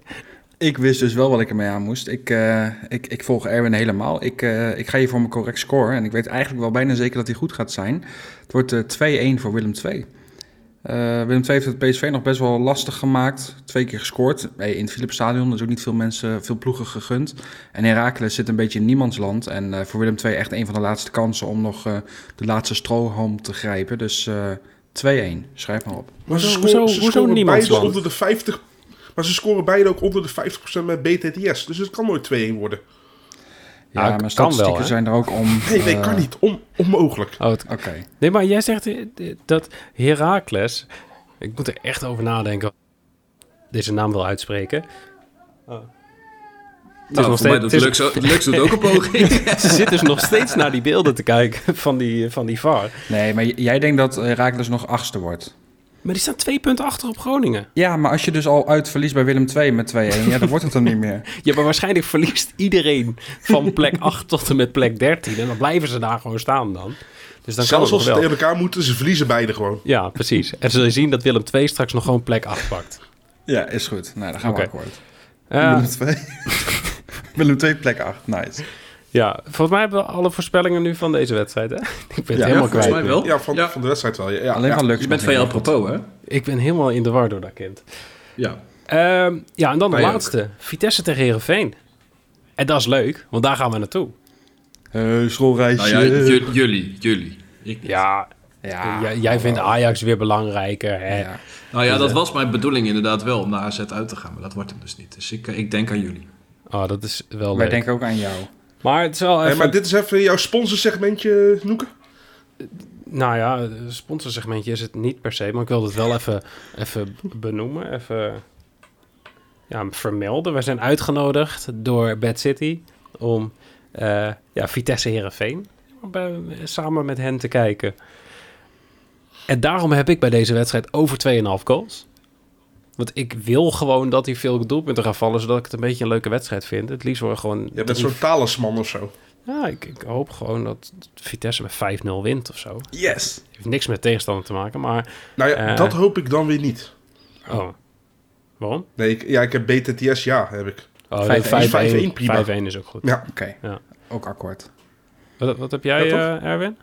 Speaker 3: Ik wist dus wel wat ik ermee aan moest. Ik, uh, ik, ik volg Erwin helemaal. Ik, uh, ik ga hier voor mijn correct score. En ik weet eigenlijk wel bijna zeker dat hij goed gaat zijn. Het wordt uh, 2-1 voor Willem 2. Willem 2 heeft het PSV nog best wel lastig gemaakt. Twee keer gescoord. Hey, in het Philipsstadion is ook niet veel mensen, veel ploegen gegund. En Heracles zit een beetje in niemandsland. En voor Willem 2 echt een van de laatste kansen om nog de laatste strohalm te grijpen. Dus 2-1. Schrijf maar op.
Speaker 4: Maar ze scoren, hoezo, ze hoezo scoren beide onder de 50... Maar ze scoren beide ook onder de 50% met BTTS. Dus het kan nooit 2-1 worden.
Speaker 3: Ja,
Speaker 1: Ah,
Speaker 3: maar statistieken
Speaker 1: wel,
Speaker 3: zijn er ook om...
Speaker 4: Nee, nee,
Speaker 3: eh,
Speaker 4: kan niet. On, onmogelijk.
Speaker 1: Oh,
Speaker 3: Oké.
Speaker 1: Nee, maar jij zegt eh, dat Heracles... Ik moet er echt over nadenken. Deze naam wil uitspreken.
Speaker 2: Nou,
Speaker 1: nog
Speaker 2: voor mij
Speaker 1: steeds-
Speaker 2: doet
Speaker 1: het is-
Speaker 2: Lux, ook- Lux doet ook een *laughs* poging.
Speaker 1: Ze zit dus nog steeds naar die beelden te kijken van die, van die VAR.
Speaker 3: Nee, maar jij denkt dat Herakles nog achtste wordt.
Speaker 1: Maar die staan twee punten achter op Groningen.
Speaker 3: Ja, maar als je dus al uit verliest bij Willem II met 2-1, ja, dan wordt het dan niet meer. *laughs*
Speaker 1: Ja, maar waarschijnlijk verliest iedereen van plek 8 tot en met plek 13. En dan blijven ze daar gewoon staan dan. Dus dan kan
Speaker 4: Zelfs
Speaker 1: het nog
Speaker 4: als ze tegen elkaar moeten, ze verliezen beide gewoon.
Speaker 1: Ja, precies. En zul je zien dat Willem 2 straks nog gewoon plek 8 pakt.
Speaker 3: Ja, is goed. Nou, dan gaan we akkoord.
Speaker 1: Eh,
Speaker 3: Willem 2. *laughs* Willem 2 plek 8, nice.
Speaker 1: ja, volgens mij hebben we alle voorspellingen nu van deze wedstrijd. Hè? *laughs* Ik ben het
Speaker 3: Ja,
Speaker 1: helemaal
Speaker 2: volgens
Speaker 1: kwijt.
Speaker 2: mij wel.
Speaker 4: Ja, van,
Speaker 2: Ja.
Speaker 4: van de wedstrijd wel. Ja, ja,
Speaker 3: Alleen
Speaker 4: ja.
Speaker 3: van Lux.
Speaker 2: Je bent van je apropos, hè?
Speaker 1: Ik ben helemaal in de war door dat kind.
Speaker 2: Ja.
Speaker 1: Ehm, ja, en dan de
Speaker 2: ook.
Speaker 1: laatste. Vitesse tegen Herenveen. En dat is leuk, want daar gaan we naartoe.
Speaker 3: Schoolreisje.
Speaker 2: Nou ja, jullie, jullie. Ik niet.
Speaker 1: Ja,
Speaker 3: ja,
Speaker 1: jij, jij vindt Ajax weer belangrijker. Hè?
Speaker 3: Ja.
Speaker 2: Nou ja,
Speaker 1: Dus,
Speaker 2: dat
Speaker 1: eh,
Speaker 2: was mijn bedoeling inderdaad wel, om naar AZ uit te gaan. Maar dat wordt hem dus niet. Dus ik, eh, ik denk aan jullie.
Speaker 1: Oh, dat is wel
Speaker 3: Wij
Speaker 1: leuk.
Speaker 3: denken ook aan jou.
Speaker 1: Maar het is wel
Speaker 4: Hey,
Speaker 1: even...
Speaker 4: maar dit is even jouw sponsorsegmentje, Noeke.
Speaker 1: Nou ja, sponsorsegmentje is het niet per se, maar ik wil het wel even, even benoemen, even ja, vermelden. We zijn uitgenodigd door Bad City om eh, ja, Vitesse Herenveen samen met hen te kijken. En daarom heb ik bij deze wedstrijd over 2,5 goals. Want ik wil gewoon dat die veel doelpunten gaan vallen, zodat ik het een beetje een leuke wedstrijd vind. Het liefst worden gewoon...
Speaker 4: Je bent zo'n talisman of zo.
Speaker 1: Ja, ik, ik hoop gewoon dat Vitesse met 5-0 wint of zo.
Speaker 4: Yes.
Speaker 1: Heeft niks met tegenstander te maken, maar...
Speaker 4: Nou ja,
Speaker 1: Eh.
Speaker 4: dat hoop ik dan weer niet.
Speaker 1: Oh. Waarom?
Speaker 4: Nee, ik, ja, ik heb BTTS, ja, heb ik.
Speaker 1: Oh,
Speaker 3: 5-1,
Speaker 1: 5-1
Speaker 4: prima.
Speaker 1: 5-1 is ook goed.
Speaker 4: Ja.
Speaker 3: Oké,
Speaker 1: Ja.
Speaker 3: ook akkoord.
Speaker 1: Wat, wat heb jij,
Speaker 4: Ja, toch?
Speaker 1: eh, Erwin?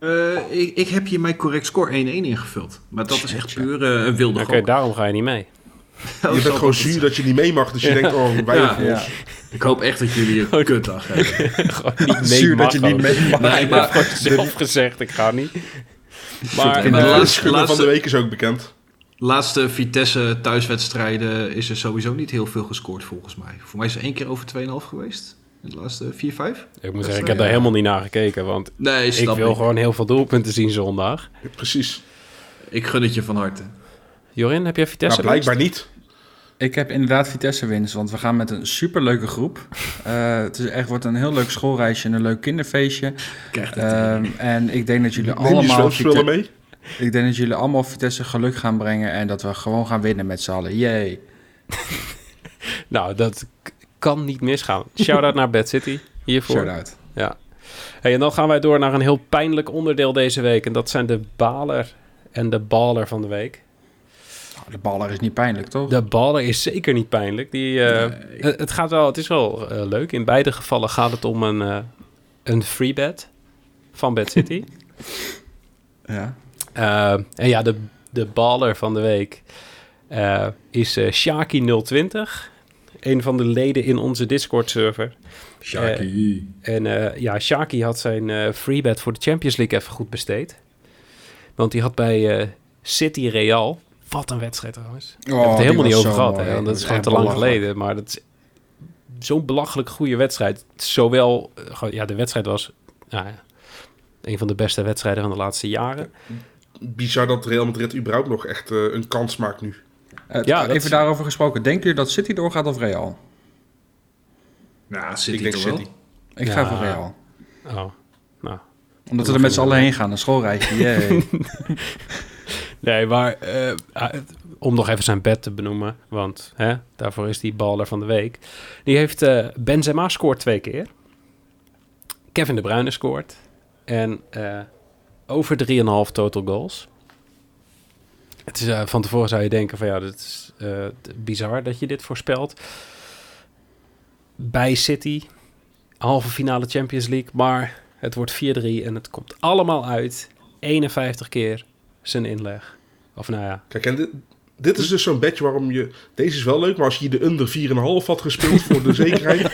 Speaker 2: Eh, ik, ik heb hier mijn correct score 1-1 ingevuld. Maar dat is echt puur eh, een wilde
Speaker 1: Oké,
Speaker 2: gok.
Speaker 1: daarom ga je niet mee. *laughs*
Speaker 2: Oh,
Speaker 4: je bent gewoon zuur dat je niet mee mag. Dus je denkt, oh, wij
Speaker 2: Ja. Ik hoop echt dat jullie een kutdag hebben. *laughs*
Speaker 1: Gewoon niet *laughs* mee
Speaker 3: Zuur dat je niet
Speaker 1: ook.
Speaker 3: mee mag.
Speaker 2: Nee,
Speaker 1: Ik heb zelf gezegd, ik ga niet. Maar,
Speaker 2: de laatste-
Speaker 4: van de week is ook bekend.
Speaker 2: laatste Vitesse thuiswedstrijden is er sowieso niet heel veel gescoord volgens mij. Voor mij is er één keer over 2,5 geweest. De laatste 4, 5?
Speaker 1: ik moet zeggen, ik heb daar helemaal niet naar gekeken, want
Speaker 2: Nee,
Speaker 1: ik wil gewoon heel veel doelpunten zien zondag.
Speaker 4: Ja, precies.
Speaker 2: Ik gun het je van harte.
Speaker 1: Jorin, heb jij Vitesse
Speaker 4: Nou, blijkbaar niet.
Speaker 3: Ik heb inderdaad Vitesse winst, want we gaan met een superleuke groep. *laughs* Eh, het is echt, wordt een heel leuk schoolreisje en een leuk kinderfeestje. Ehm, en ik denk dat jullie
Speaker 4: Neem
Speaker 3: allemaal Vite-
Speaker 4: mee?
Speaker 3: ik denk dat jullie allemaal Vitesse geluk gaan brengen en dat we gewoon gaan winnen met z'n allen. Yay. *laughs*
Speaker 1: Nou, dat kan niet misgaan. Shout-out naar Bad City hiervoor.
Speaker 3: Shout out.
Speaker 1: Ja. Hey, en dan gaan wij door naar een heel pijnlijk onderdeel deze week. En dat zijn de baler en de baler van de week.
Speaker 3: Nou, de baller is niet pijnlijk, toch?
Speaker 1: De baler is zeker niet pijnlijk. Die, eh,
Speaker 2: Nee.
Speaker 1: het, het gaat wel, het is wel eh, leuk. In beide gevallen gaat het om een, eh een free bet van Bad City. *laughs*
Speaker 3: Ja.
Speaker 1: Eh, en ja, de, de baler van de week eh, is eh Shaki020. Een van de leden in onze Discord-server.
Speaker 2: Shaki.
Speaker 1: En eh, ja, Shaki had zijn eh free bet voor de Champions League even goed besteed. Want die had bij eh, City Real... Wat een wedstrijd trouwens. We hebben het er helemaal niet over gehad. Hè, want dat is gewoon te lang geleden. Maar dat is zo'n belachelijk goede wedstrijd. Zowel... eh, ja, de wedstrijd was... Nou, ja, een van de beste wedstrijden van de laatste jaren.
Speaker 4: Bizar dat Real Madrid überhaupt nog echt eh, een kans maakt nu.
Speaker 3: Eh,
Speaker 1: Ja, dat
Speaker 3: even
Speaker 1: is-
Speaker 3: daarover gesproken. Denken jullie dat City doorgaat of Real?
Speaker 2: Nou, City
Speaker 4: Ik denk
Speaker 2: toch wel?
Speaker 4: City.
Speaker 3: Ik
Speaker 1: Ja.
Speaker 3: ga voor Real.
Speaker 1: Oh, nou...
Speaker 3: Omdat we er met z'n allen heen gaan. Een schoolreisje. Yay. *laughs*
Speaker 1: Nee, maar eh, ah, om nog even zijn bed te benoemen, want hè, daarvoor is die baller van de week. Die heeft eh, Benzema scoort twee keer. Kevin De Bruyne scoort. En eh, over 3,5 total goals. Het is, eh, van tevoren zou je denken van ja, dat is eh, bizar dat je dit voorspelt. Bij City, halve finale Champions League, maar het wordt 4-3 en het komt allemaal uit. 51 keer zijn inleg. Of nou ja,
Speaker 4: Kijk, en dit, dit is dus zo'n bedje waarom je... Deze is wel leuk, maar als je de under 4,5 had gespeeld voor de *laughs* zekerheid... *laughs*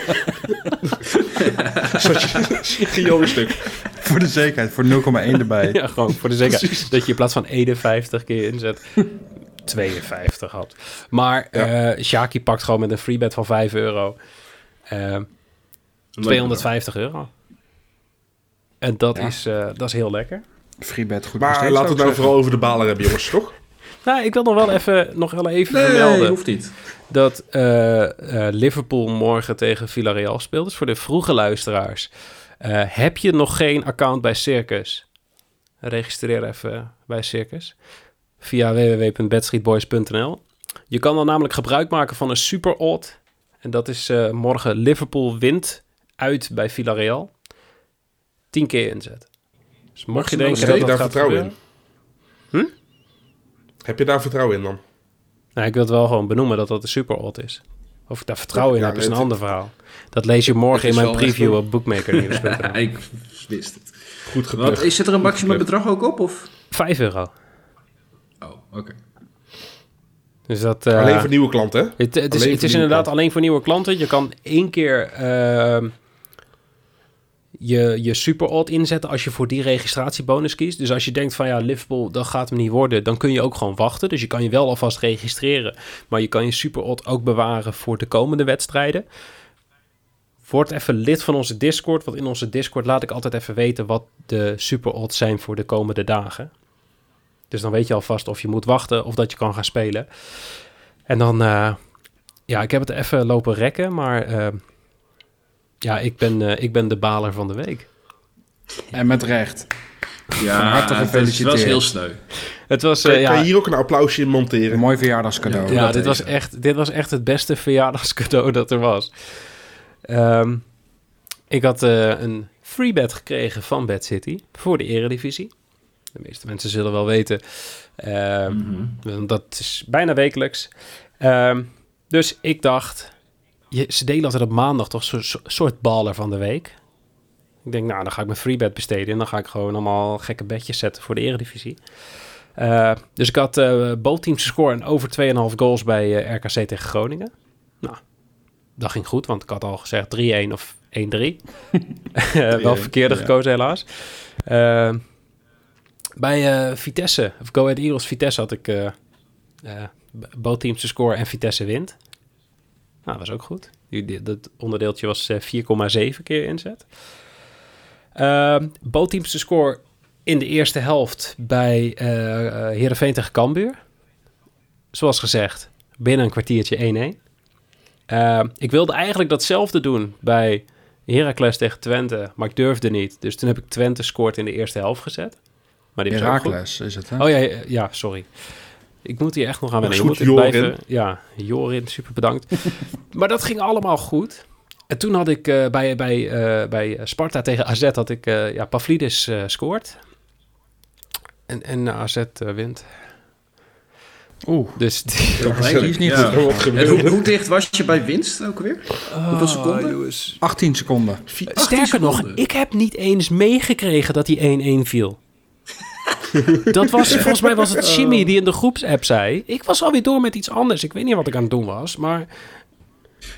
Speaker 4: zat je, je stuk. *laughs*
Speaker 3: voor de zekerheid. Voor 0,1 erbij. *laughs*
Speaker 1: ja, gewoon voor de zekerheid
Speaker 4: Precies.
Speaker 1: dat je in plaats van 51 keer inzet *laughs* 52 had. Maar
Speaker 4: Ja.
Speaker 1: eh Shaki pakt gewoon met een free bet van 5 euro. Eh,
Speaker 2: Leuk
Speaker 1: 250 euro. En dat,
Speaker 3: Ja.
Speaker 1: is, eh, dat is heel lekker.
Speaker 3: Freebet goed
Speaker 4: Maar laten we het nou vooral over de balen hebben, jongens, toch?
Speaker 1: Nou, ik wil nog wel even, nog wel even
Speaker 2: Nee,
Speaker 1: vermelden
Speaker 2: hoeft niet.
Speaker 1: dat eh, eh, Liverpool morgen tegen Villarreal speelt. Dus voor de vroege luisteraars. Eh, heb je nog geen account bij Circus? Registreer even bij Circus via www.bedstreetboys.nl. Je kan dan namelijk gebruik maken van een super odd. En dat is eh, morgen Liverpool wint uit bij Villarreal. 10 keer inzet. Dus mocht je denken
Speaker 4: Heb
Speaker 1: dat
Speaker 4: je daar vertrouwen in?
Speaker 1: gebeuren...
Speaker 4: Heb je daar vertrouwen in dan?
Speaker 1: Nou, ik wil het wel gewoon benoemen dat dat een super odd is. Of ik daar vertrouwen in
Speaker 4: Ja,
Speaker 1: heb, is een ander verhaal. Dat lees je morgen in mijn preview op bookmaker *laughs*
Speaker 2: ik wist het.
Speaker 4: Goed geplukt.
Speaker 2: is, zit er een maximum bedrag ook op? Of?
Speaker 1: 5 euro.
Speaker 2: Oh, oké.
Speaker 1: Dus dat... eh,
Speaker 4: Alleen voor nieuwe klanten, hè?
Speaker 1: Het, het is, het is inderdaad
Speaker 4: klanten.
Speaker 1: alleen voor nieuwe klanten. Je kan één keer ehm, je, je super odd inzetten als je voor die registratiebonus kiest. Dus als je denkt van ja, Liverpool, dat gaat hem niet worden, dan kun je ook gewoon wachten. Dus je kan je wel alvast registreren, maar je kan je super odd ook bewaren voor de komende wedstrijden. Word even lid van onze Discord, want in onze Discord laat ik altijd even weten wat de super odds zijn voor de komende dagen. Dus dan weet je alvast of je moet wachten of dat je kan gaan spelen. En dan, eh, ja, ik heb het even lopen rekken, maar eh, ja, ik ben, eh, ik ben de baler van de week.
Speaker 3: En met recht.
Speaker 2: Ja,
Speaker 3: harte
Speaker 2: het was- heel sneu.
Speaker 1: Het was,
Speaker 4: Kan,
Speaker 1: eh,
Speaker 4: kan je
Speaker 1: ja,
Speaker 4: hier ook een applausje in monteren?
Speaker 3: Een mooi verjaardagscadeau.
Speaker 1: ja dit, was echt, dit was echt het beste verjaardagscadeau dat er was. Ehm, ik had eh, een free bet gekregen van Bad City voor de eredivisie. De meeste mensen zullen wel weten. ehm,
Speaker 2: Mhm.
Speaker 1: Dat is bijna wekelijks. Ehm, dus ik dacht, je, ze delen altijd op maandag toch zo'n zo- soort baller van de week. Ik denk, nou, dan ga ik mijn freebet besteden en dan ga ik gewoon allemaal gekke bedjes zetten voor de eredivisie. Eh, dus ik had eh both teams te scoren en over 2,5 goals bij eh, RKC tegen Groningen. Nou, dat ging goed, want ik had al gezegd 3-1 of 1-3. *laughs* Eh, wel verkeerde
Speaker 3: ja.
Speaker 1: gekozen helaas. Bij Vitesse, of Go Ahead Eagles Vitesse had ik b- both teams te scoren en Vitesse wint. Nou, dat was ook goed. Dat onderdeeltje was eh, 4,7 keer inzet. Te score in de eerste helft bij eh eh, Heerenveen tegen Cambuur. Zoals gezegd, binnen een kwartiertje 1-1. Ehm, ik wilde eigenlijk datzelfde doen bij Heracles tegen Twente, maar ik durfde niet. Dus toen heb ik Twente scoort in de eerste helft gezet. Maar die.
Speaker 3: Herakles is het, hè?
Speaker 1: Oh ja, ja, sorry. Ik moet hier echt nog aan wennen.
Speaker 4: Goed,
Speaker 1: moet
Speaker 4: Jorin.
Speaker 1: blijven. Ja, Jorin, super bedankt. *laughs* maar dat ging allemaal goed. En toen had ik eh, bij, bij, eh, bij Sparta tegen AZ had ik eh, ja, Pavlidis eh, scoort. En, en AZ eh, wint.
Speaker 3: Oeh,
Speaker 1: Dus *laughs*
Speaker 3: die is niet
Speaker 2: ja.
Speaker 3: goed.
Speaker 2: En hoe, hoe dicht was je bij winst ook weer? Hoeveel seconden?
Speaker 3: 18 seconden.
Speaker 1: Sterker nog, ik heb niet eens meegekregen dat die 1-1 viel. Dat was, *laughs* volgens mij was het Jimmy die in de groepsapp zei. Ik was alweer door met iets anders. Ik weet niet wat ik aan het doen was, maar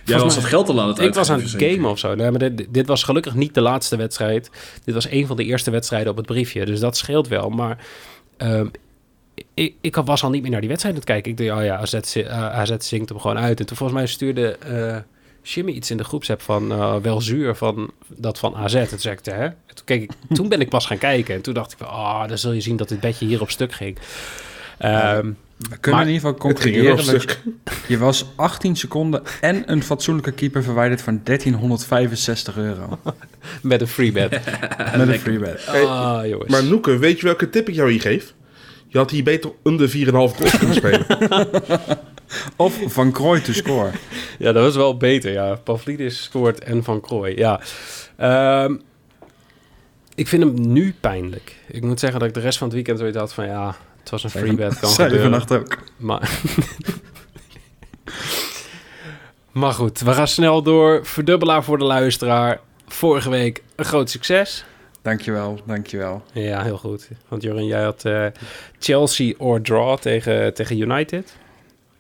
Speaker 2: Jij was
Speaker 1: mij-
Speaker 2: dat geld al aan het
Speaker 1: ik was aan het gamen of zo. Nee, maar dit, dit was gelukkig niet de laatste wedstrijd. Dit was een van de eerste wedstrijden op het briefje. Dus dat scheelt wel. Maar ehm, ik, ik was al niet meer naar die wedstrijd aan het kijken. Ik dacht, oh ja, AZ, zi- eh, AZ zingt hem gewoon uit. En toen volgens mij stuurde eh, Jimmy iets in de groepsapp van eh, wel zuur van dat van AZ. En toen zei ik, hè? En toen, keek ik, *laughs* toen ben ik pas gaan kijken. En toen dacht ik, van, ah, dan zul je zien dat dit bedje hier op stuk ging. Ehm,
Speaker 3: We kunnen
Speaker 1: Maar-
Speaker 3: in ieder geval
Speaker 4: Het
Speaker 3: concluderen je, je was 18 seconden en een fatsoenlijke keeper verwijderd van 1365 euro. *laughs*
Speaker 1: met een free bet. *laughs*
Speaker 3: Met een freebet.
Speaker 1: Ah, jongens.
Speaker 4: Maar Noeke, weet je welke tip ik jou hier geef? Je had hier beter onder 4,5 goals kunnen spelen. *laughs*
Speaker 3: Of Van Krooi to score. *laughs*
Speaker 1: Ja, dat was wel beter, ja. Pavlidis scoort en Van Krooi, ja. Ehm, ik vind hem nu pijnlijk. Ik moet zeggen dat ik de rest van het weekend zoiets had van... ja, het was een free bet, kan
Speaker 3: Zei je
Speaker 1: gebeuren.
Speaker 3: vannacht ook.
Speaker 1: Maar... *laughs* maar goed, we gaan snel door. Verdubbelaar voor de luisteraar. Vorige week een groot succes.
Speaker 3: Dankjewel, dankjewel.
Speaker 1: Ja, heel goed. Want Jorin, jij had eh, Chelsea or draw tegen, tegen United.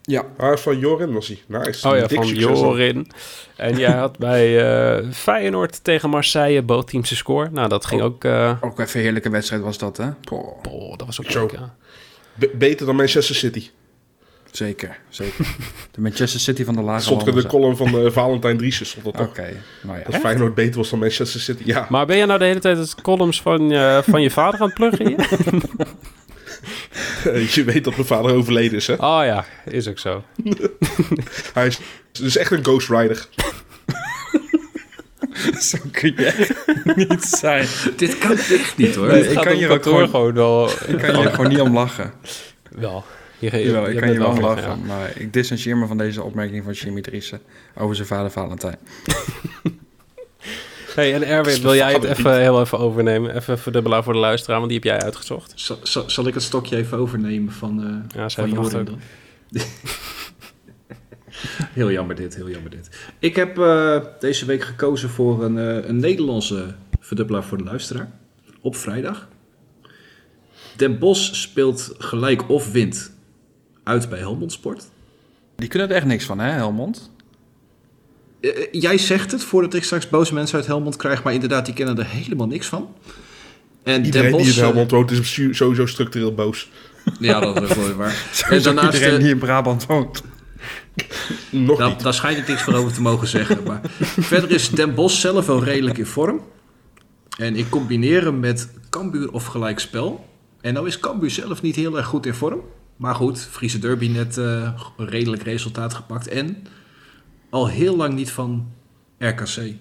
Speaker 3: Ja,
Speaker 4: van Jorin was hij. Nice.
Speaker 1: Oh ja,
Speaker 4: Dik
Speaker 1: van. Jorin. En jij had bij eh, Feyenoord tegen Marseille both teams te score. Nou, dat ging
Speaker 4: Oh.
Speaker 1: ook... eh
Speaker 3: ook even een heerlijke wedstrijd was dat, hè?
Speaker 1: Boah, dat was ook
Speaker 4: Zo.
Speaker 1: leuk, ja.
Speaker 4: Be- beter dan Manchester City.
Speaker 3: Zeker, zeker. *laughs* De Manchester City van de lage
Speaker 4: Stond in de column van eh, Valentijn Driessen. Stond dat
Speaker 3: Oké, nou ja.
Speaker 4: Dat Feyenoord beter was dan Manchester City. Ja,
Speaker 1: Maar ben je nou de hele tijd het columns van, je van je vader aan het pluggen hier? *laughs* *laughs*
Speaker 4: je weet dat mijn vader overleden is, hè?
Speaker 1: Oh ja, is ook zo. *laughs*
Speaker 4: Hij is dus echt een ghostwriter. *laughs*
Speaker 3: Zo kun je niet zijn.
Speaker 2: Dit kan echt niet hoor.
Speaker 3: Nee, ik kan hier ook gewoon-
Speaker 1: wel...
Speaker 3: Ik kan hier gewoon niet om lachen.
Speaker 1: Wel. Je, je,
Speaker 3: Jawel, ik
Speaker 1: je
Speaker 3: kan hier
Speaker 1: bent
Speaker 3: wel om
Speaker 1: gek,
Speaker 3: lachen. Maar ik distancieer me van deze opmerking van Jimmy Driessen over zijn vader Valentijn.
Speaker 1: Hey, en Erwin, wil jij het even heel even overnemen? Even verdubbelaar voor de luisteraar, want die heb jij uitgezocht.
Speaker 2: Zal, zal, zal ik het stokje even overnemen van, eh
Speaker 1: Ja,
Speaker 2: van
Speaker 1: ook.
Speaker 2: dan? *laughs* heel jammer dit, heel jammer dit. Ik heb eh, deze week gekozen voor een, eh, een Nederlandse verdubbelaar voor de luisteraar. Op vrijdag. Den Bosch speelt gelijk of wint uit bij Helmond Sport.
Speaker 3: Die kunnen er echt niks van, hè, Helmond?
Speaker 2: Eh, eh, jij zegt het voordat ik straks boze mensen uit Helmond krijg, maar inderdaad, die kennen er helemaal niks van. En
Speaker 4: Iedereen die in
Speaker 2: eh,
Speaker 4: Helmond woont is sowieso structureel boos.
Speaker 2: Ja, dat is wel waar. *laughs* en daarnaast,
Speaker 3: iedereen die in Brabant woont. *laughs*
Speaker 4: Nog
Speaker 2: Daar,
Speaker 4: niet.
Speaker 2: daar schijnt ik niks meer over te mogen zeggen. Maar *laughs* verder is Den Bosch zelf wel redelijk in vorm. En ik combineer hem met Cambuur of gelijkspel. En nou is Cambuur zelf niet heel erg goed in vorm. Maar goed, Friese Derby net een redelijk resultaat gepakt. En al heel lang niet van RKC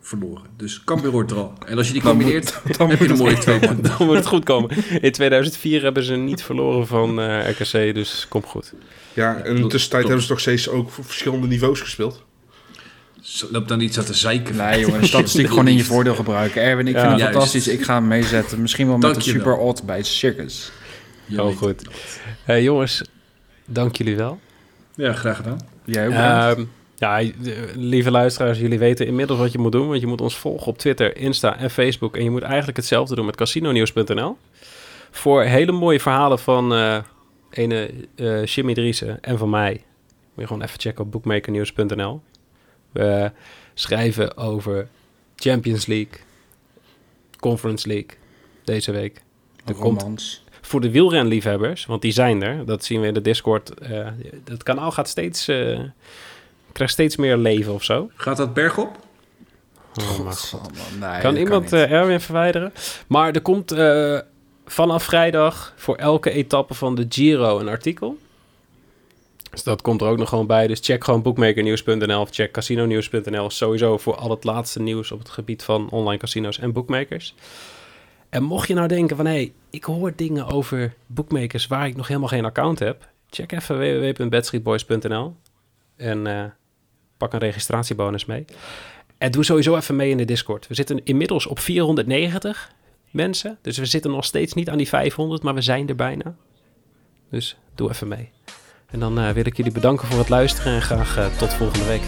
Speaker 2: verloren. Dus Cambuur er al. En als je die
Speaker 3: Dan
Speaker 2: combineert, *laughs*
Speaker 3: dan
Speaker 2: heb je een
Speaker 3: het
Speaker 2: mooie twee punten. *laughs*
Speaker 1: Dan moet het goed komen. In 2004 hebben ze niet verloren van eh, RKC, dus komt goed.
Speaker 4: Ja, en in de tussentijd hebben ze nog steeds ook op verschillende niveaus gespeeld.
Speaker 2: Zo, Loop dan niet zo te zeiken.
Speaker 3: Nee, jongen, de *laughs* statistiek gewoon in je voordeel gebruiken. Erwin, ik
Speaker 1: Ja.
Speaker 3: vind het
Speaker 2: Juist.
Speaker 3: fantastisch. Ik ga hem meezetten. Misschien wel met een super odd bij het circus.
Speaker 1: Heel
Speaker 2: weet
Speaker 1: goed. Hey, jongens, dank jullie wel.
Speaker 2: Ja, graag gedaan.
Speaker 3: Jij ook.
Speaker 1: Ehm, ja, de- lieve luisteraars, jullie weten inmiddels wat je moet doen. Want je moet ons volgen op Twitter, Insta en Facebook. En je moet eigenlijk hetzelfde doen met casinonews.nl. Voor hele mooie verhalen van eh ene eh Jimmy Driessen en van mij. Moet je gewoon even checken op bookmakernews.nl. We schrijven over Champions League, Conference League deze week. Komt
Speaker 3: Romans.
Speaker 1: voor de wielrenliefhebbers, want die zijn er. Dat zien we in de Discord. eh het kanaal gaat steeds, eh, krijgt steeds meer leven of zo.
Speaker 2: Gaat dat bergop?
Speaker 1: Oh, maar
Speaker 3: Godsamme, nee,
Speaker 1: kan iemand
Speaker 3: niet.
Speaker 1: eh, Erwin verwijderen? Maar er komt eh, vanaf vrijdag voor elke etappe van de Giro een artikel. Dus dat komt er ook nog gewoon bij. Dus check gewoon bookmakernieuws.nl of check casinonews.nl. Sowieso voor al het laatste nieuws op het gebied van online casino's en bookmakers. En mocht je nou denken van... hé, hey, ik hoor dingen over bookmakers waar ik nog helemaal geen account heb... check even www.bedstreetboys.nl en eh, pak een registratiebonus mee. En doe sowieso even mee in de Discord. We zitten inmiddels op 490 mensen. Dus we zitten nog steeds niet aan die 500, maar we zijn er bijna. Dus doe even mee. En dan eh, wil ik jullie bedanken voor het luisteren en graag eh, tot volgende week.